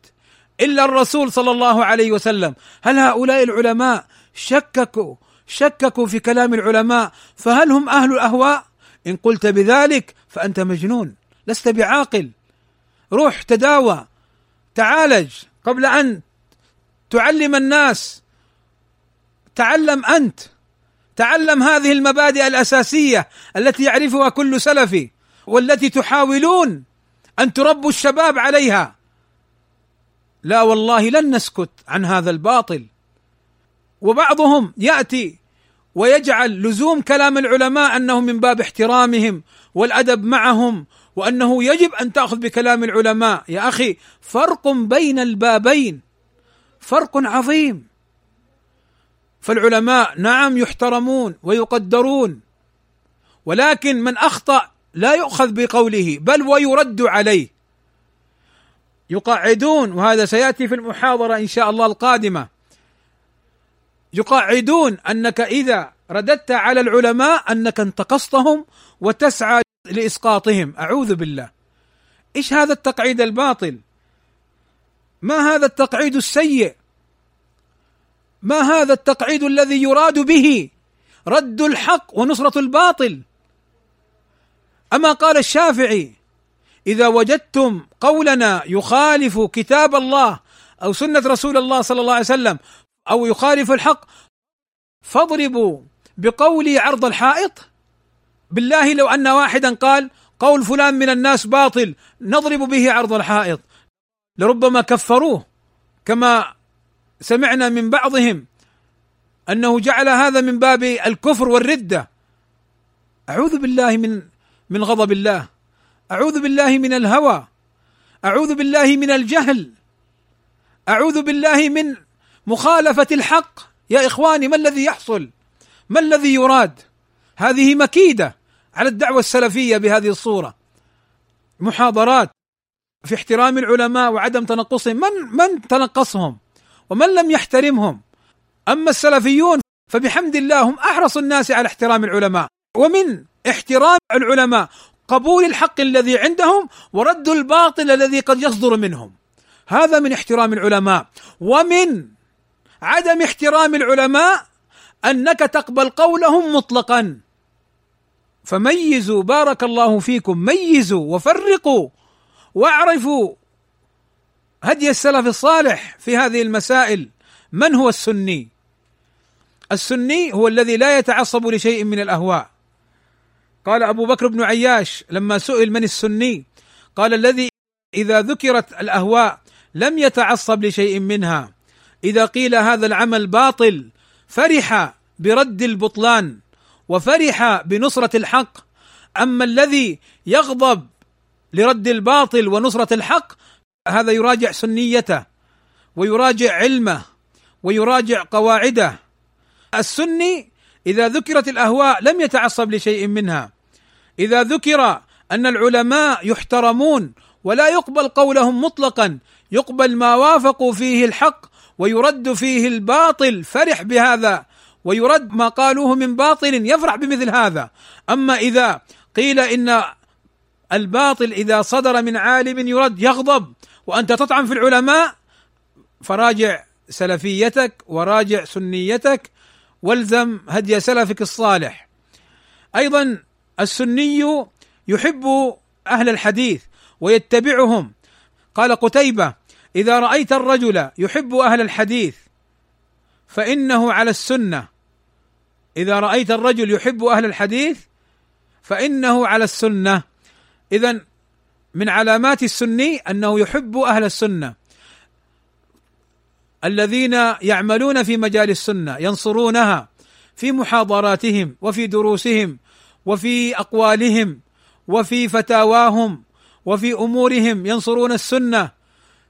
إلا الرسول صلى الله عليه وسلم. هل هؤلاء العلماء شككوا شككوا في كلام العلماء؟ فهل هم أهل الأهواء؟ إن قلت بذلك فأنت مجنون لست بعاقل. روح تداوى تعالج قبل أن تعلم الناس. تعلم أنت تعلم هذه المبادئ الأساسية التي يعرفها كل سلفي والتي تحاولون أن تربوا الشباب عليها. لا والله لن نسكت عن هذا الباطل. وبعضهم يأتي ويجعل لزوم كلام العلماء أنه من باب احترامهم والأدب معهم وأنه يجب أن تأخذ بكلام العلماء. يا أخي فرق بين البابين. فرق عظيم. فالعلماء نعم يحترمون ويقدرون ولكن من أخطأ لا يؤخذ بقوله بل ويرد عليه. يقعدون وهذا سيأتي في المحاضرة إن شاء الله القادمة. يقعدون أنك إذا رددت على العلماء أنك انتقصتهم وتسعى لإسقاطهم. أعوذ بالله. إيش هذا التقعيد الباطل؟ ما هذا التقعيد السيء؟ ما هذا التقعيد الذي يراد به؟ رد الحق ونصرة الباطل. أما قال الشافعي إذا وجدتم قولنا يخالف كتاب الله أو سنة رسول الله صلى الله عليه وسلم أو يخالف الحق فاضربوا بقولي عرض الحائط. بالله لو أن واحدا قال قول فلان من الناس باطل نضرب به عرض الحائط. لربما كفروه كما سمعنا من بعضهم أنه جعل هذا من باب الكفر والردة. أعوذ بالله من من غضب الله. أعوذ بالله من الهوى. أعوذ بالله من الجهل. أعوذ بالله من مخالفة الحق. يا إخواني ما الذي يحصل؟ ما الذي يراد؟ هذه مكيدة على الدعوة السلفية بهذه الصورة. محاضرات في احترام العلماء وعدم تنقصهم. من من تنقصهم؟ ومن لم يحترمهم؟ أما السلفيون فبحمد الله هم أحرص الناس على احترام العلماء. ومن احترام العلماء قبول الحق الذي عندهم ورد الباطل الذي قد يصدر منهم. هذا من احترام العلماء. ومن عدم احترام العلماء أنك تقبل قولهم مطلقا. فميزوا بارك الله فيكم ميزوا وفرقوا واعرفوا هدي السلف الصالح في هذه المسائل. من هو السني؟ السني هو الذي لا يتعصب لشيء من الأهواء. قال أبو بكر بن عياش لما سئل من السني قال الذي إذا ذكرت الأهواء لم يتعصب لشيء منها. إذا قيل هذا العمل باطل فرح برد البطلان وفرح بنصرة الحق. أما الذي يغضب لرد الباطل ونصرة الحق هذا يراجع سنيته ويراجع علمه ويراجع قواعده. السني إذا ذكرت الأهواء لم يتعصب لشيء منها. إذا ذكر أن العلماء يحترمون ولا يقبل قولهم مطلقا يقبل ما وافقوا فيه الحق ويرد فيه الباطل فرح بهذا. ويرد ما قالوه من باطل يفرح بمثل هذا. أما إذا قيل إن الباطل إذا صدر من عالم يرد يغضب وأنت تطعن في العلماء فراجع سلفيتك وراجع سنيتك والزم هدي سلفك الصالح. أيضا السني يحب أهل الحديث ويتبعهم. قال قتيبة إذا رأيت الرجل يحب أهل الحديث فإنه على السنة. إذا رأيت الرجل يحب أهل الحديث فإنه على السنة. اذا من علامات السني أنه يحب أهل السنة. الذين يعملون في مجال السنة ينصرونها في محاضراتهم وفي دروسهم وفي أقوالهم وفي فتاواهم وفي أمورهم ينصرون السنة.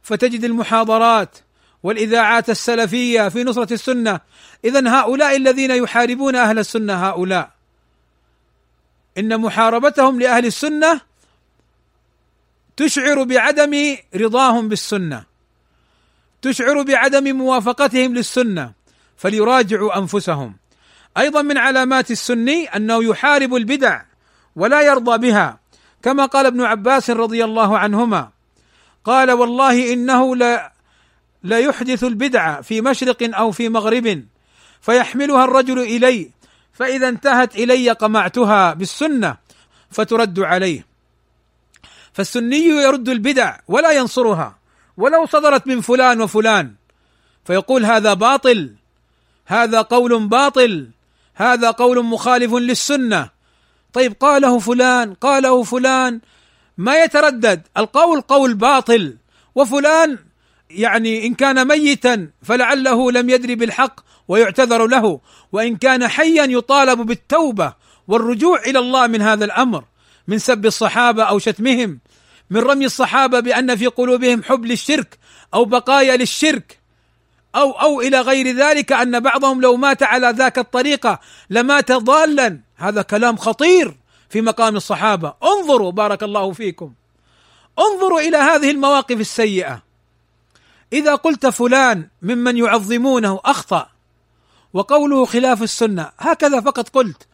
فتجد المحاضرات والإذاعات السلفية في نصرة السنة. اذا هؤلاء الذين يحاربون أهل السنة هؤلاء. إن محاربتهم لأهل السنة تشعر بعدم رضاهم بالسنة. تشعر بعدم موافقتهم للسنة فليراجعوا أنفسهم. أيضا من علامات السني أنه يحارب البدع ولا يرضى بها كما قال ابن عباس رضي الله عنهما. قال والله إنه لا لا يحدث البدعه في مشرق أو في مغرب فيحملها الرجل إلي فإذا انتهت إلي قمعتها بالسنة فترد عليه. فالسني يرد البدع ولا ينصرها. ولو صدرت من فلان وفلان. فيقول هذا باطل هذا قول باطل هذا قول مخالف للسنة. طيب قاله فلان قاله فلان ما يتردد. القول قول باطل وفلان يعني إن كان ميتا فلعله لم يدري بالحق ويعتذر له. وإن كان حيا يطالب بالتوبة والرجوع إلى الله من هذا الأمر من سب الصحابة أو شتمهم. من رمي الصحابة بأن في قلوبهم حب للشرك أو بقايا للشرك أو أو إلى غير ذلك أن بعضهم لو مات على ذاك الطريقة لمات ضالا. هذا كلام خطير في مقام الصحابة. انظروا بارك الله فيكم. انظروا إلى هذه المواقف السيئة. إذا قلت فلان ممن يعظمونه أخطأ وقوله خلاف السنة هكذا فقط قلت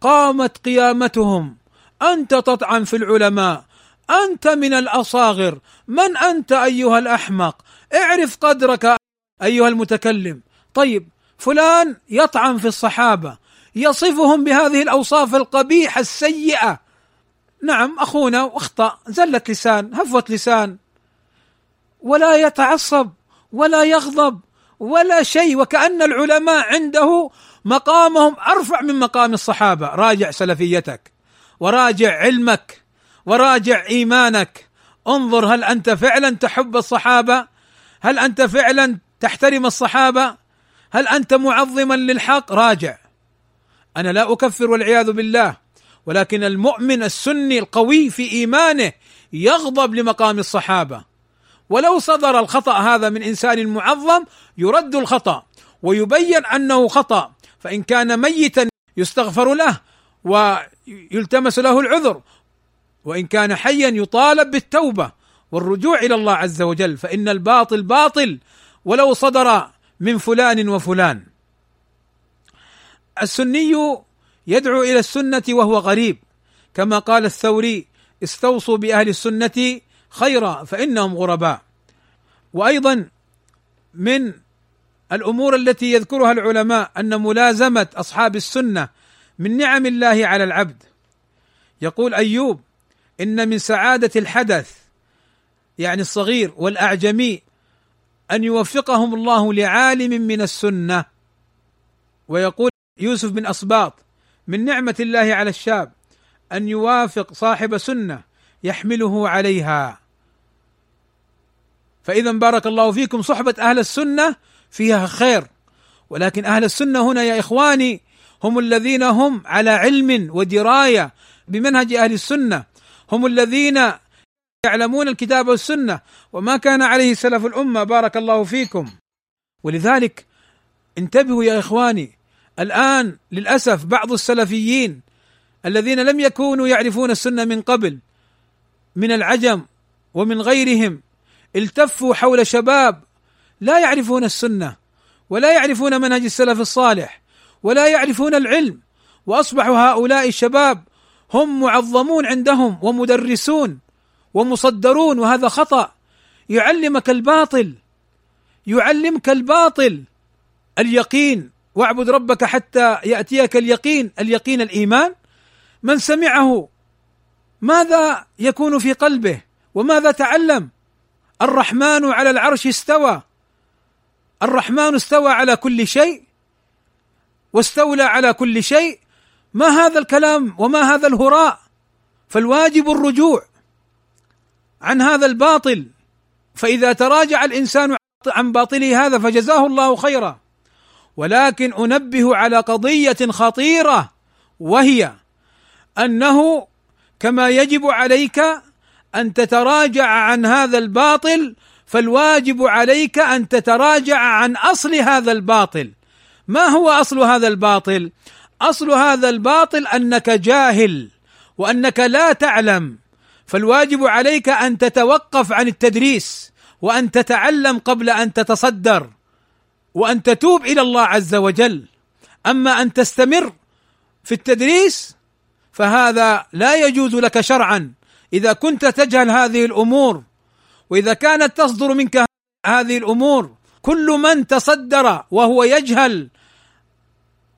قامت قيامتهم. أنت تطعن في العلماء. أنت من الأصاغر. من أنت أيها الأحمق؟ اعرف قدرك أيها المتكلم. طيب فلان يطعن في الصحابة. يصفهم بهذه الأوصاف القبيحة السيئة. نعم أخونا أخطأ. زلت لسان هفوه لسان. ولا يتعصب ولا يغضب ولا شيء. وكأن العلماء عنده مقامهم أرفع من مقام الصحابة. راجع سلفيتك. وراجع علمك. وراجع إيمانك. انظر هل أنت فعلا تحب الصحابة؟ هل أنت فعلا تحترم الصحابة؟ هل أنت معظما للحق؟ راجع. أنا لا أكفر والعياذ بالله ولكن المؤمن السني القوي في إيمانه يغضب لمقام الصحابة. ولو صدر الخطأ هذا من إنسان معظم يرد الخطأ ويبين أنه خطأ. فإن كان ميتا يستغفر له ويلتمس له العذر وإن كان حيا يطالب بالتوبة والرجوع إلى الله عز وجل فإن الباطل باطل ولو صدر من فلان وفلان. السني يدعو إلى السنة وهو غريب. كما قال الثوري استوصوا بأهل السنة خيرا فإنهم غرباء. وأيضا من الأمور التي يذكرها العلماء أن ملازمة أصحاب السنة من نعم الله على العبد. يقول أيوب إن من سعادة الحدث يعني الصغير والأعجمي أن يوفقهم الله لعالم من السنة. ويقول يوسف بن اسباط من نعمة الله على الشاب أن يوافق صاحب سنة يحمله عليها. فاذا بارك الله فيكم صحبة أهل السنة فيها خير. ولكن أهل السنة هنا يا إخواني هم الذين هم على علم ودراية بمنهج أهل السنة. هم الذين يعلمون الكتاب والسنة وما كان عليه سلف الأمة. بارك الله فيكم. ولذلك انتبهوا يا إخواني الآن للأسف بعض السلفيين الذين لم يكونوا يعرفون السنة من قبل من العجم ومن غيرهم التفوا حول شباب لا يعرفون السنة ولا يعرفون منهج السلف الصالح ولا يعرفون العلم وأصبحوا هؤلاء الشباب هم معظمون عندهم ومدرسون ومصدرون وهذا خطأ. يعلمك الباطل يعلمك الباطل اليقين. واعبد ربك حتى يأتيك اليقين اليقين الإيمان. من سمعه ماذا يكون في قلبه؟ وماذا تعلم؟ الرحمن على العرش استوى. الرحمن استوى على كل شيء واستولى على كل شيء. ما هذا الكلام وما هذا الهراء؟ فالواجب الرجوع عن هذا الباطل. فإذا تراجع الإنسان عن باطله هذا فجزاه الله خيرا. ولكن أنبه على قضية خطيرة وهي أنه كما يجب عليك أن تتراجع عن هذا الباطل فالواجب عليك أن تتراجع عن أصل هذا الباطل. ما هو أصل هذا الباطل؟ أصل هذا الباطل أنك جاهل وأنك لا تعلم فالواجب عليك أن تتوقف عن التدريس وأن تتعلم قبل أن تتصدر وأن تتوب إلى الله عز وجل. أما أن تستمر في التدريس فهذا لا يجوز لك شرعا. إذا كنت تجهل هذه الأمور وإذا كانت تصدر منك هذه الأمور كل من تصدر وهو يجهل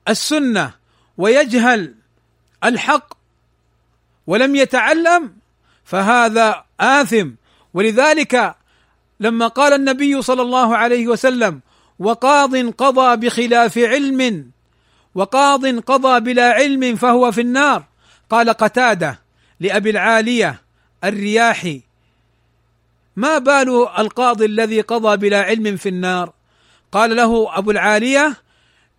السنة ويجهل الحق ولم يتعلم فهذا آثم. ولذلك لما قال النبي صلى الله عليه وسلم وقاض قضى بخلاف علم وقاض قضى بلا علم فهو في النار. قال قتادة لأبي العالية الرياحي ما بال القاضي الذي قضى بلا علم في النار؟ قال له أبو العالية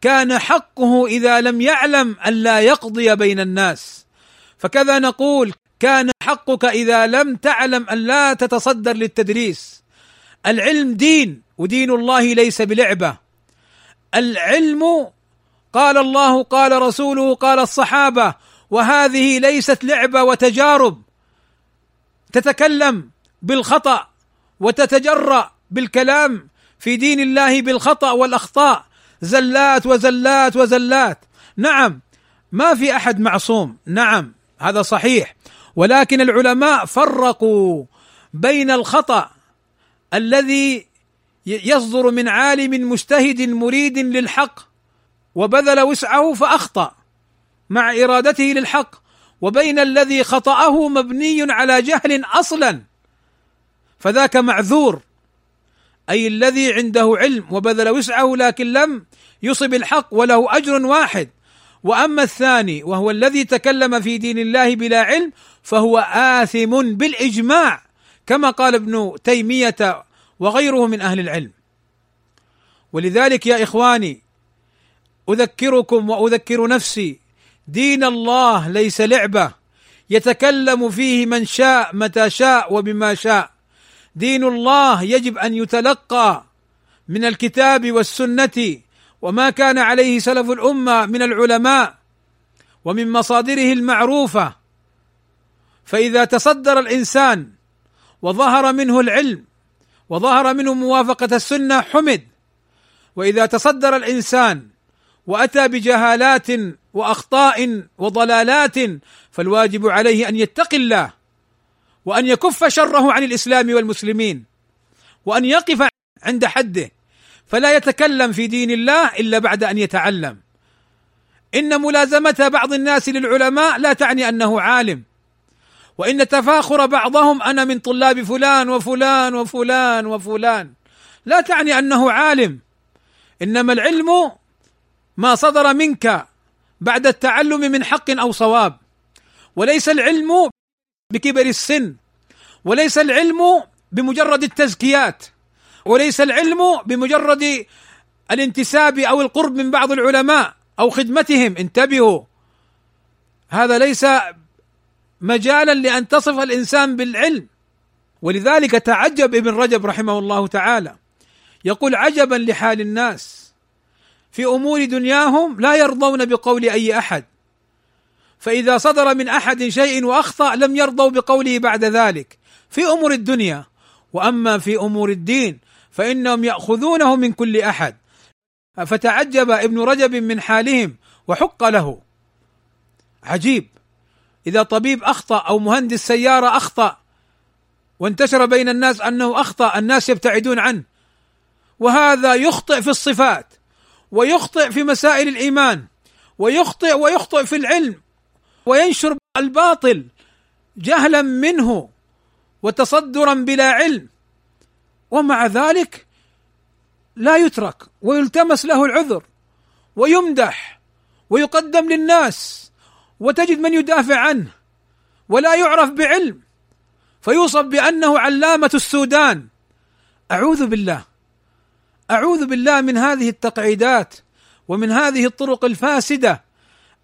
كان حقه إذا لم يعلم أن لا يقضي بين الناس. فكذا نقول كان حقك إذا لم تعلم أن لا تتصدر للتدريس. العلم دين ودين الله ليس بلعبة. العلم قال الله قال رسوله قال الصحابة وهذه ليست لعبة وتجارب. تتكلم بالخطأ وتتجرأ بالكلام في دين الله بالخطأ والأخطاء. زلات وزلات وزلات. نعم ما في أحد معصوم. نعم هذا صحيح. ولكن العلماء فرقوا بين الخطأ الذي يصدر من عالم مجتهد مريد للحق وبذل وسعه فأخطأ مع إرادته للحق وبين الذي خطأه مبني على جهل أصلا. فذاك معذور. أي الذي عنده علم وبذل وسعه لكن لم يصب الحق وله أجر واحد. وأما الثاني وهو الذي تكلم في دين الله بلا علم فهو آثم بالإجماع كما قال ابن تيمية وغيره من أهل العلم. ولذلك يا إخواني أذكركم وأذكر نفسي دين الله ليس لعبة يتكلم فيه من شاء متى شاء وبما شاء. دين الله يجب أن يتلقى من الكتاب والسنة وما كان عليه سلف الأمة من العلماء ومن مصادره المعروفة. فإذا تصدر الإنسان وظهر منه العلم وظهر منه موافقة السنة حمد. وإذا تصدر الإنسان وأتى بجهالات وأخطاء وضلالات فالواجب عليه أن يتقي الله. وأن يكف شره عن الإسلام والمسلمين وأن يقف عند حده فلا يتكلم في دين الله إلا بعد أن يتعلم. إن ملازمة بعض الناس للعلماء لا تعني أنه عالم. وإن تفاخر بعضهم أنا من طلاب فلان وفلان وفلان وفلان. لا تعني أنه عالم. إنما العلم ما صدر منك بعد التعلم من حق أو صواب. وليس العلم بكبر السن وليس العلم بمجرد التزكيات وليس العلم بمجرد الانتساب أو القرب من بعض العلماء أو خدمتهم انتبهوا. هذا ليس مجالا لأن تصف الإنسان بالعلم. ولذلك تعجب ابن رجب رحمه الله تعالى يقول عجبا لحال الناس في أمور دنياهم لا يرضون بقول أي أحد. فإذا صدر من أحد شيء وأخطأ لم يرضوا بقوله بعد ذلك. في أمور الدنيا وأما في أمور الدين فإنهم يأخذونه من كل أحد. فتعجب ابن رجب من حالهم وحق له. عجيب. إذا طبيب أخطأ أو مهندس سيارة أخطأ وانتشر بين الناس أنه أخطأ الناس يبتعدون عنه. وهذا يخطئ في الصفات ويخطئ في مسائل الإيمان ويخطئ ويخطئ في العلم. وينشر الباطل جهلا منه وتصدرا بلا علم. ومع ذلك لا يترك ويلتمس له العذر ويمدح ويقدم للناس وتجد من يدافع عنه ولا يعرف بعلم. فيوصف بأنه علامة السودان. أعوذ بالله. أعوذ بالله من هذه التقعيدات ومن هذه الطرق الفاسدة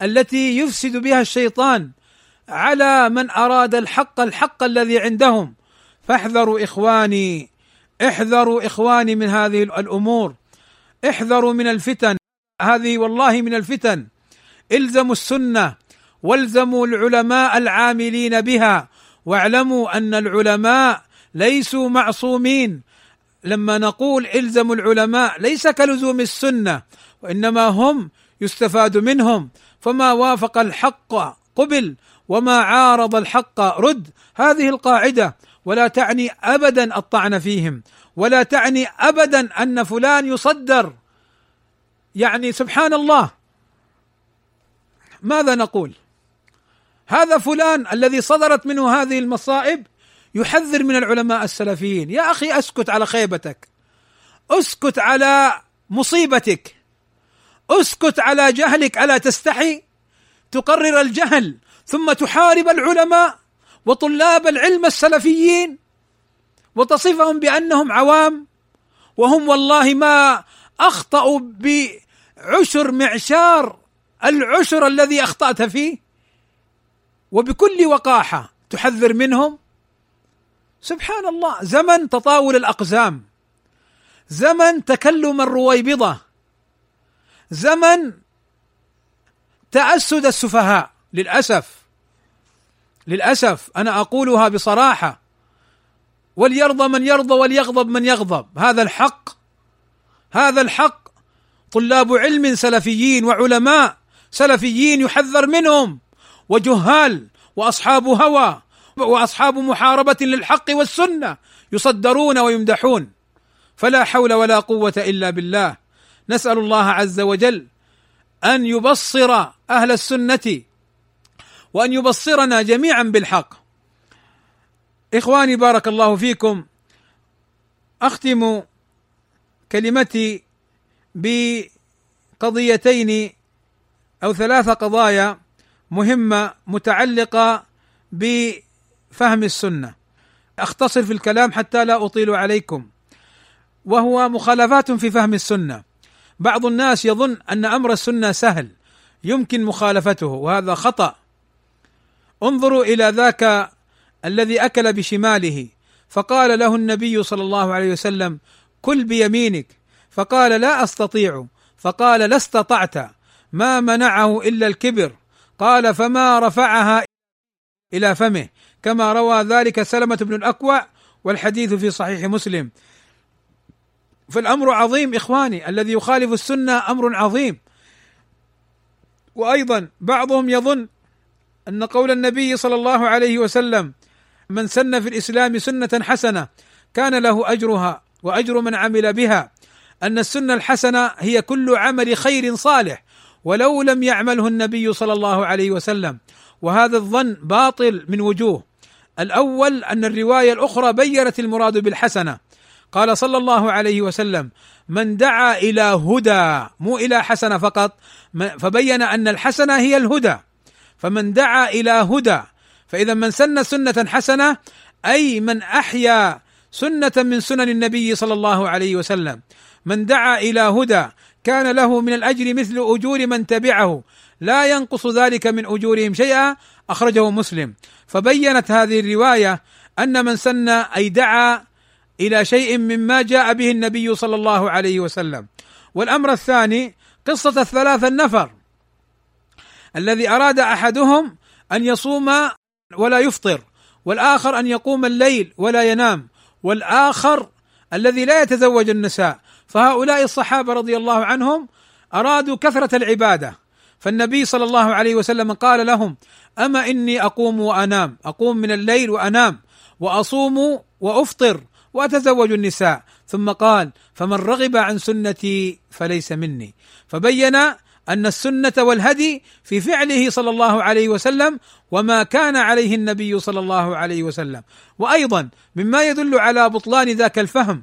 التي يفسد بها الشيطان على من أراد الحق الحق الذي عندهم. فاحذروا إخواني احذروا إخواني من هذه الأمور. احذروا من الفتن. هذه والله من الفتن. الزموا السنة والزموا العلماء العاملين بها. واعلموا أن العلماء ليسوا معصومين. لما نقول الزموا العلماء ليس كلزوم السنة وإنما هم يستفاد منهم. فما وافق الحق قبل وما عارض الحق رد. هذه القاعدة ولا تعني ابدا الطعن فيهم. ولا تعني ابدا أن فلان يصدر. يعني سبحان الله. ماذا نقول؟ هذا فلان الذي صدرت منه هذه المصائب يحذر من العلماء السلفيين. يا أخي أسكت على خيبتك. أسكت على مصيبتك. اسكت على جهلك ألا تستحي؟ تقرر الجهل ثم تحارب العلماء وطلاب العلم السلفيين وتصفهم بأنهم عوام وهم والله ما أخطأوا بعشر معشار العشر الذي أخطأت فيه وبكل وقاحة تحذر منهم. سبحان الله زمن تطاول الأقزام زمن تكلم الرويبضة. زمن تأسد السفهاء للأسف. للأسف أنا أقولها بصراحة. وليرضى من يرضى وليغضب من يغضب. هذا الحق هذا الحق. طلاب علم سلفيين وعلماء سلفيين يحذر منهم وجهال وأصحاب هوى وأصحاب محاربة للحق والسنة يصدرون ويمدحون. فلا حول ولا قوة إلا بالله. نسأل الله عز وجل أن يبصر أهل السنة وأن يبصرنا جميعا بالحق. إخواني بارك الله فيكم أختم كلمتي بقضيتين أو ثلاث قضايا مهمة متعلقة بفهم السنة. أختصر في الكلام حتى لا أطيل عليكم. وهو مخالفات في فهم السنة. بعض الناس يظن أن أمر السنة سهل يمكن مخالفته وهذا خطأ. انظروا إلى ذاك الذي أكل بشماله فقال له النبي صلى الله عليه وسلم كل بيمينك. فقال لا أستطيع. فقال لا استطعت ما منعه إلا الكبر. قال فما رفعها إلى فمه. كما روى ذلك سلمة بن الأكوع والحديث في صحيح مسلم. فالأمر عظيم إخواني الذي يخالف السنة أمر عظيم. وأيضا بعضهم يظن أن قول النبي صلى الله عليه وسلم من سن في الإسلام سنة حسنة كان له أجرها وأجر من عمل بها أن السنة الحسنة هي كل عمل خير صالح ولو لم يعمله النبي صلى الله عليه وسلم. وهذا الظن باطل من وجوه. الأول أن الرواية الأخرى بينت المراد بالحسنة. قال صلى الله عليه وسلم من دعا إلى هدى مو إلى حسنة فقط فبين أن الحسنة هي الهدى. فمن دعا إلى هدى فإذا من سن سنة حسنة أي من أحيا سنة من سنن النبي صلى الله عليه وسلم. من دعا إلى هدى كان له من الأجر مثل أجور من تبعه. لا ينقص ذلك من أجورهم شيئا أخرجه مسلم. فبينت هذه الرواية أن من سن أي دعا إلى شيء مما جاء به النبي صلى الله عليه وسلم. والأمر الثاني قصة الثلاثه النفر. الذي أراد أحدهم أن يصوم ولا يفطر والآخر أن يقوم الليل ولا ينام والآخر الذي لا يتزوج النساء. فهؤلاء الصحابة رضي الله عنهم أرادوا كثرة العبادة. فالنبي صلى الله عليه وسلم قال لهم أما إني أقوم وأنام أقوم من الليل وأنام وأصوم وأفطر. وأتزوج النساء. ثم قال فمن رغب عن سنتي فليس مني. فبين أن السنة والهدي في فعله صلى الله عليه وسلم وما كان عليه النبي صلى الله عليه وسلم. وأيضا مما يدل على بطلان ذاك الفهم.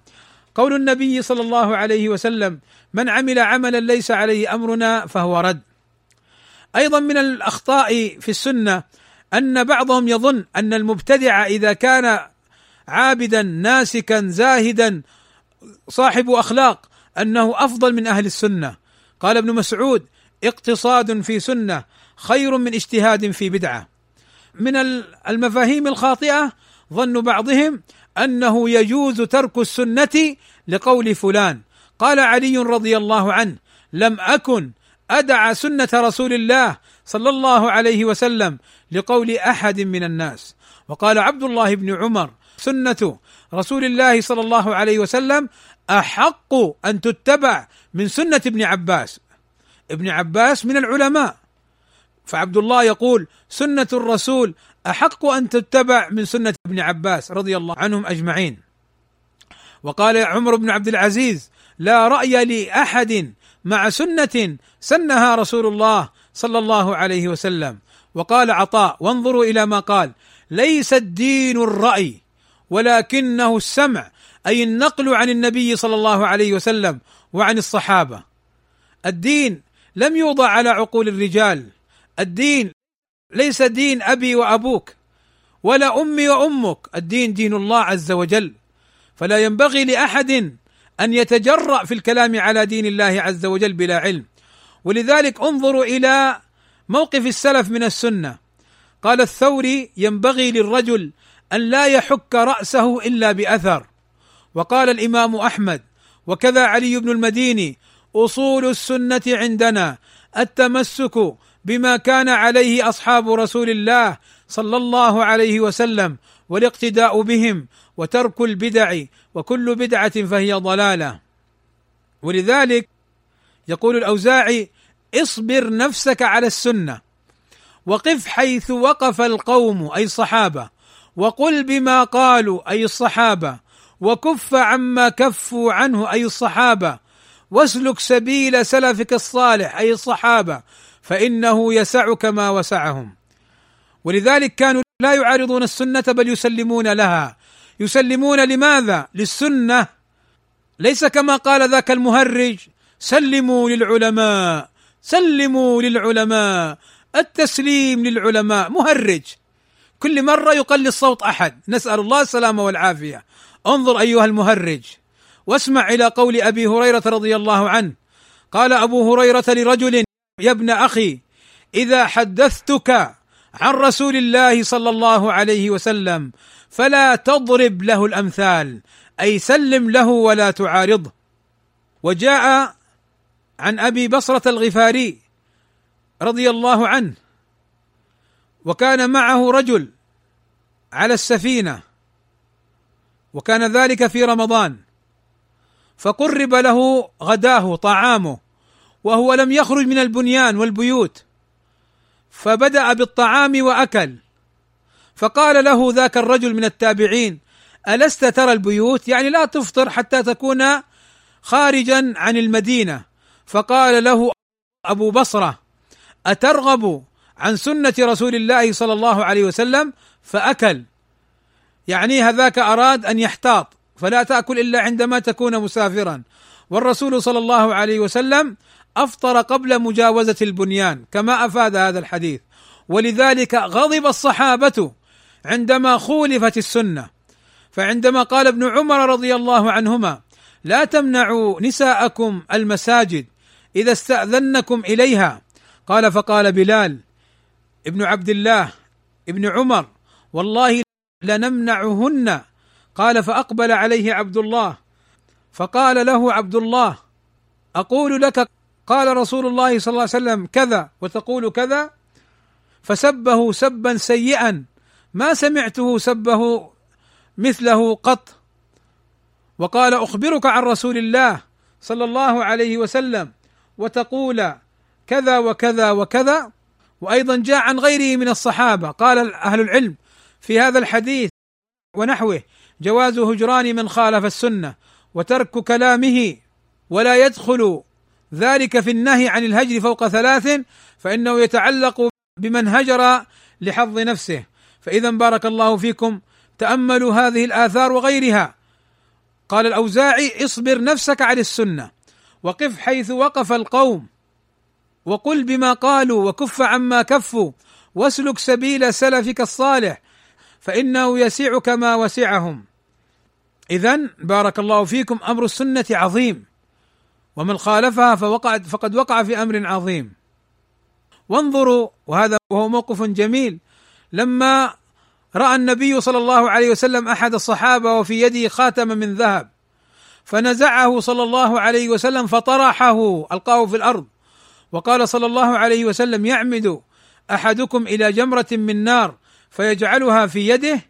قول النبي صلى الله عليه وسلم من عمل عملا ليس عليه أمرنا فهو رد. أيضا من الأخطاء في السنة أن بعضهم يظن أن المبتدع إذا كان عابدا ناسكا زاهدا صاحب أخلاق أنه أفضل من أهل السنة. قال ابن مسعود اقتصاد في سنة خير من اجتهاد في بدعة. من المفاهيم الخاطئة ظن بعضهم أنه يجوز ترك السنة لقول فلان. قال علي رضي الله عنه لم أكن أدع سنة رسول الله صلى الله عليه وسلم لقول أحد من الناس. وقال عبد الله بن عمر سنة رسول الله صلى الله عليه وسلم أحق أن تتبع من سنة ابن عباس. ابن عباس من العلماء. فعبد الله يقول سنة الرسول أحق أن تتبع من سنة ابن عباس رضي الله عنهم أجمعين. وقال عمر بن عبد العزيز لا رأي لأحد مع سنة سنها رسول الله صلى الله عليه وسلم. وقال عطاء وانظروا إلى ما قال ليس الدين الرأي. ولكنه السمع أي النقل عن النبي صلى الله عليه وسلم وعن الصحابة. الدين لم يوضع على عقول الرجال. الدين ليس دين أبي وأبوك ولا أمي وأمك. الدين دين الله عز وجل. فلا ينبغي لأحد أن يتجرأ في الكلام على دين الله عز وجل بلا علم. ولذلك انظروا إلى موقف السلف من السنة. قال الثوري ينبغي للرجل أن لا يحك رأسه إلا بأثر. وقال الإمام أحمد وكذا علي بن المديني أصول السنة عندنا التمسك بما كان عليه أصحاب رسول الله صلى الله عليه وسلم والاقتداء بهم وترك البدع وكل بدعة فهي ضلالة. ولذلك يقول الأوزاعي اصبر نفسك على السنة وقف حيث وقف القوم أي الصحابة. وقل بما قالوا أي الصحابة. وكف عما كفوا عنه أي الصحابة. واسلك سبيل سلفك الصالح أي الصحابة. فإنه يسعك ما وسعهم. ولذلك كانوا لا يعارضون السنة بل يسلمون لها. يسلمون لماذا؟ للسنة. ليس كما قال ذاك المهرج سلموا للعلماء سلموا للعلماء. التسليم للعلماء. مهرج. كل مرة يقل الصوت أحد. نسأل الله السلامة والعافية. انظر أيها المهرج. واسمع إلى قول أبي هريرة رضي الله عنه. قال أبو هريرة لرجل يا ابن أخي إذا حدثتك عن رسول الله صلى الله عليه وسلم فلا تضرب له الأمثال. أي سلم له ولا تعارضه. وجاء عن أبي بصرة الغفاري رضي الله عنه. وكان معه رجل على السفينة وكان ذلك في رمضان فقرب له غداه طعامه وهو لم يخرج من البنيان والبيوت فبدأ بالطعام وأكل فقال له ذاك الرجل من التابعين ألست ترى البيوت؟ يعني لا تفطر حتى تكون خارجا عن المدينة. فقال له أبو بصرة أترغب عن سنة رسول الله صلى الله عليه وسلم فأكل. يعني هذاك أراد أن يحتاط فلا تأكل إلا عندما تكون مسافرا. والرسول صلى الله عليه وسلم أفطر قبل مجاوزة البنيان كما أفاد هذا الحديث. ولذلك غضب الصحابة عندما خولفت السنة. فعندما قال ابن عمر رضي الله عنهما لا تمنعوا نساءكم المساجد إذا استأذنكم إليها. قال فقال بلال ابن عبد الله ابن عمر والله لنمنعهن. قال فأقبل عليه عبد الله فقال له عبد الله أقول لك قال رسول الله صلى الله عليه وسلم كذا وتقول كذا فسبه سبا سيئا ما سمعته سبه مثله قط. وقال أخبرك عن رسول الله صلى الله عليه وسلم وتقول كذا وكذا وكذا وأيضا جاء عن غيره من الصحابة. قال أهل العلم في هذا الحديث ونحوه جواز هجران من خالف السنة وترك كلامه ولا يدخل ذلك في النهي عن الهجر فوق ثلاث فإنه يتعلق بمن هجر لحظ نفسه. فإذا بارك الله فيكم تأملوا هذه الآثار وغيرها. قال الأوزاعي اصبر نفسك على السنة وقف حيث وقف القوم. وقل بما قالوا وكف عما كفوا واسلك سبيل سلفك الصالح فإنه يسعك ما وسعهم. اذا بارك الله فيكم أمر السنة عظيم ومن خالفها فوقع فقد وقع في أمر عظيم. وانظروا وهذا وهو موقف جميل لما رأى النبي صلى الله عليه وسلم أحد الصحابة وفي يده خاتم من ذهب فنزعه صلى الله عليه وسلم فطرحه ألقاه في الأرض. وقال صلى الله عليه وسلم يعمد أحدكم إلى جمرة من نار فيجعلها في يده؟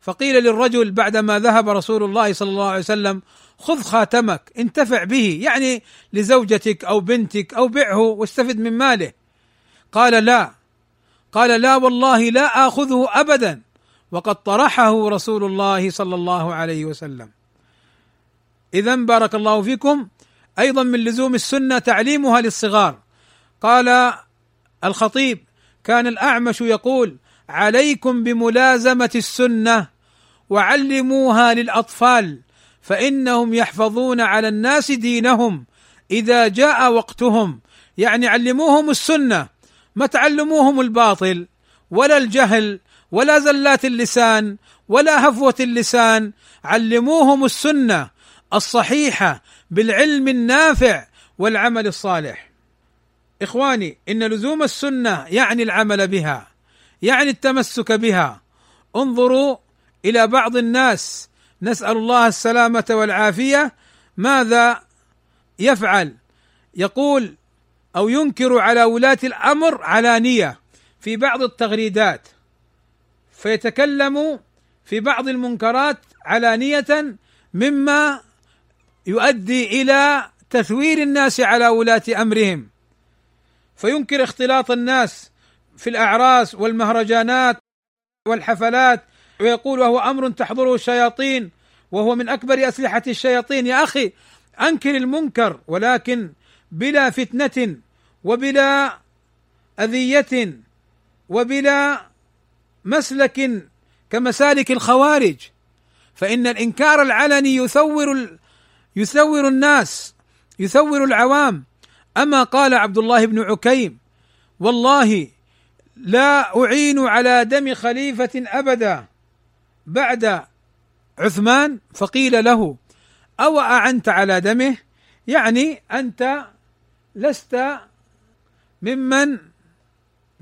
فقيل للرجل بعدما ذهب رسول الله صلى الله عليه وسلم خذ خاتمك انتفع به يعني لزوجتك أو بنتك أو بعه واستفد من ماله. قال لا. قال لا والله لا آخذه ابدا. وقد طرحه رسول الله صلى الله عليه وسلم. اذا بارك الله فيكم. أيضا من لزوم السنة تعليمها للصغار. قال الخطيب كان الأعمش يقول عليكم بملازمة السنة وعلموها للأطفال فإنهم يحفظون على الناس دينهم إذا جاء وقتهم يعني علموهم السنة ما تعلموهم الباطل ولا الجهل ولا زلات اللسان ولا هفوة اللسان علموهم السنة الصحيحة بالعلم النافع والعمل الصالح إخواني إن لزوم السنة يعني العمل بها يعني التمسك بها. انظروا إلى بعض الناس. نسأل الله السلامة والعافية. ماذا يفعل؟ يقول أو ينكر على ولاة الأمر علانيه في بعض التغريدات. فيتكلم في بعض المنكرات علانيه مما يؤدي إلى تثوير الناس على ولاة أمرهم. فينكر اختلاط الناس في الأعراس والمهرجانات والحفلات ويقول وهو أمر تحضره الشياطين وهو من أكبر أسلحة الشياطين. يا أخي أنكر المنكر ولكن بلا فتنة وبلا أذية وبلا مسلك كمسالك الخوارج. فإن الإنكار العلني يثور يثور الناس يثور العوام. أما قال عبد الله بن عكيم والله لا أعين على دم خليفة أبدا بعد عثمان فقيل له أو أعنت على دمه؟ يعني أنت لست ممن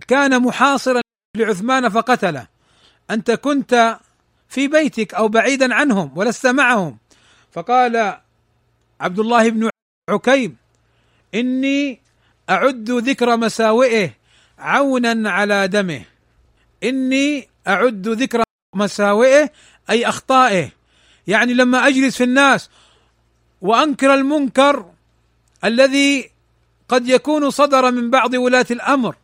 كان محاصرا لعثمان فقتله. أنت كنت في بيتك أو بعيدا عنهم ولست معهم. فقال عبد الله بن عكيم إني أعد ذكر مساوئه عونا على دمه. إني أعد ذكر مساوئه أي أخطائه. يعني لما أجلس في الناس وأنكر المنكر الذي قد يكون صدر من بعض ولاة الأمر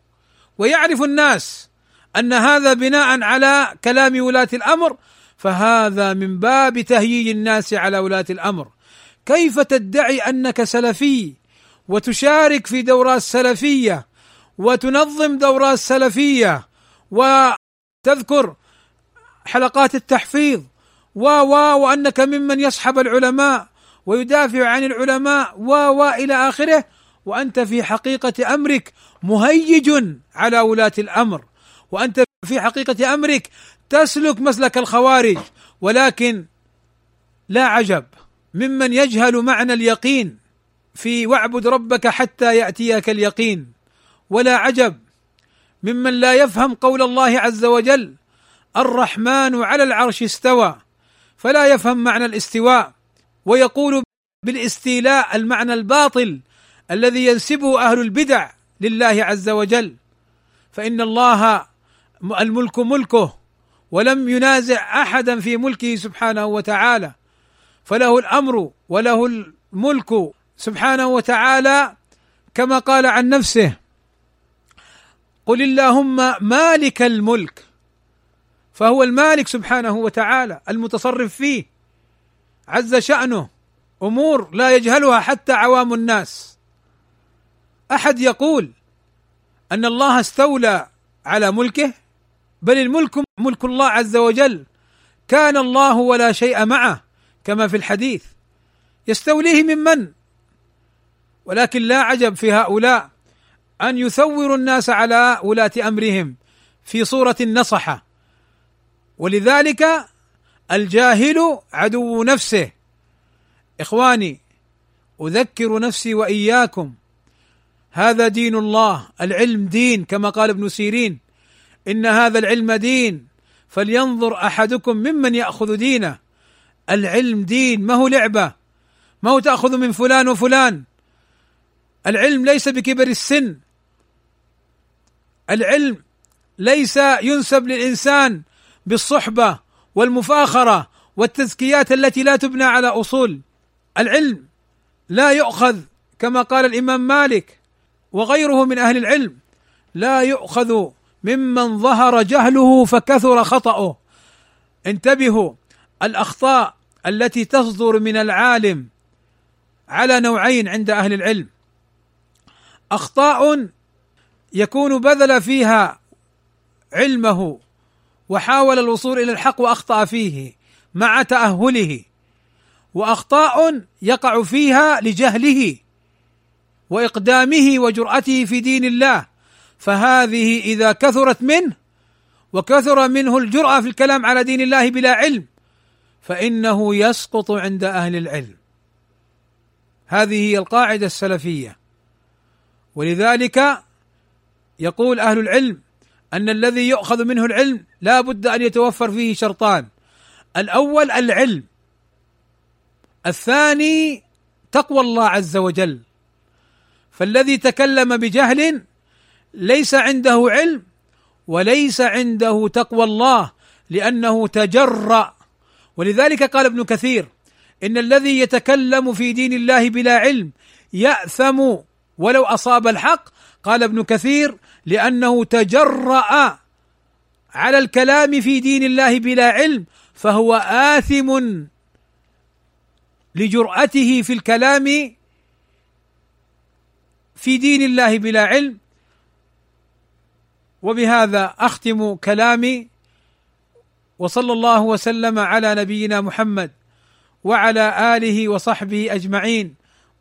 ويعرف الناس أن هذا بناء على كلام ولاة الأمر فهذا من باب تهييج الناس على ولاة الأمر. كيف تدعي أنك سلفي وتشارك في دورات سلفية وتنظم دورات سلفية وتذكر حلقات التحفيظ و و وأنك ممن يصحب العلماء ويدافع عن العلماء و و إلى آخره وأنت في حقيقة أمرك مهيج على ولاة الأمر وأنت في حقيقة أمرك تسلك مسلك الخوارج ولكن لا عجب ممن يجهل معنى اليقين في واعبد ربك حتى يأتيك اليقين ولا عجب ممن لا يفهم قول الله عز وجل الرحمن على العرش استوى فلا يفهم معنى الاستواء ويقول بالاستيلاء المعنى الباطل الذي ينسبه أهل البدع لله عز وجل. فإن الله الملك ملكه ولم ينازع أحدا في ملكه سبحانه وتعالى. فله الأمر وله الملك سبحانه وتعالى كما قال عن نفسه قل اللهم مالك الملك فهو المالك سبحانه وتعالى المتصرف فيه عز شأنه أمور لا يجهلها حتى عوام الناس. أحد يقول أن الله استولى على ملكه بل الملك ملك الله عز وجل كان الله ولا شيء معه كما في الحديث. يستوليه من من ولكن لا عجب في هؤلاء أن يثوروا الناس على ولاة أمرهم في صورة النصحه ولذلك الجاهل عدو نفسه. إخواني أذكر نفسي وإياكم. هذا دين الله العلم دين كما قال ابن سيرين. إن هذا العلم دين فلينظر أحدكم ممن يأخذ دينه. العلم دين ما هو لعبة؟ ما هو تأخذ من فلان وفلان؟ العلم ليس بكبر السن. العلم ليس ينسب للإنسان بالصحبة والمفاخرة والتزكيات التي لا تبنى على أصول. العلم لا يؤخذ كما قال الإمام مالك وغيره من أهل العلم لا يؤخذ ممن ظهر جهله فكثر خطأه. انتبهوا الأخطاء التي تصدر من العالم على نوعين عند أهل العلم. أخطاء يكون بذل فيها علمه وحاول الوصول إلى الحق وأخطأ فيه مع تأهله وأخطاء يقع فيها لجهله وإقدامه وجرأته في دين الله فهذه إذا كثرت منه وكثر منه الجرأة في الكلام على دين الله بلا علم فإنه يسقط عند أهل العلم. هذه هي القاعدة السلفية. ولذلك يقول أهل العلم أن الذي يؤخذ منه العلم لا بد أن يتوفر فيه شرطان. الأول العلم الثاني تقوى الله عز وجل. فالذي تكلم بجهل ليس عنده علم وليس عنده تقوى الله لأنه تجرأ. ولذلك قال ابن كثير إن الذي يتكلم في دين الله بلا علم يأثم ولو أصاب الحق قال ابن كثير لأنه تجرأ على الكلام في دين الله بلا علم فهو آثم لجرأته في الكلام في دين الله بلا علم. وبهذا أختم كلامي وصلى الله وسلم على نبينا محمد وعلى آله وصحبه أجمعين.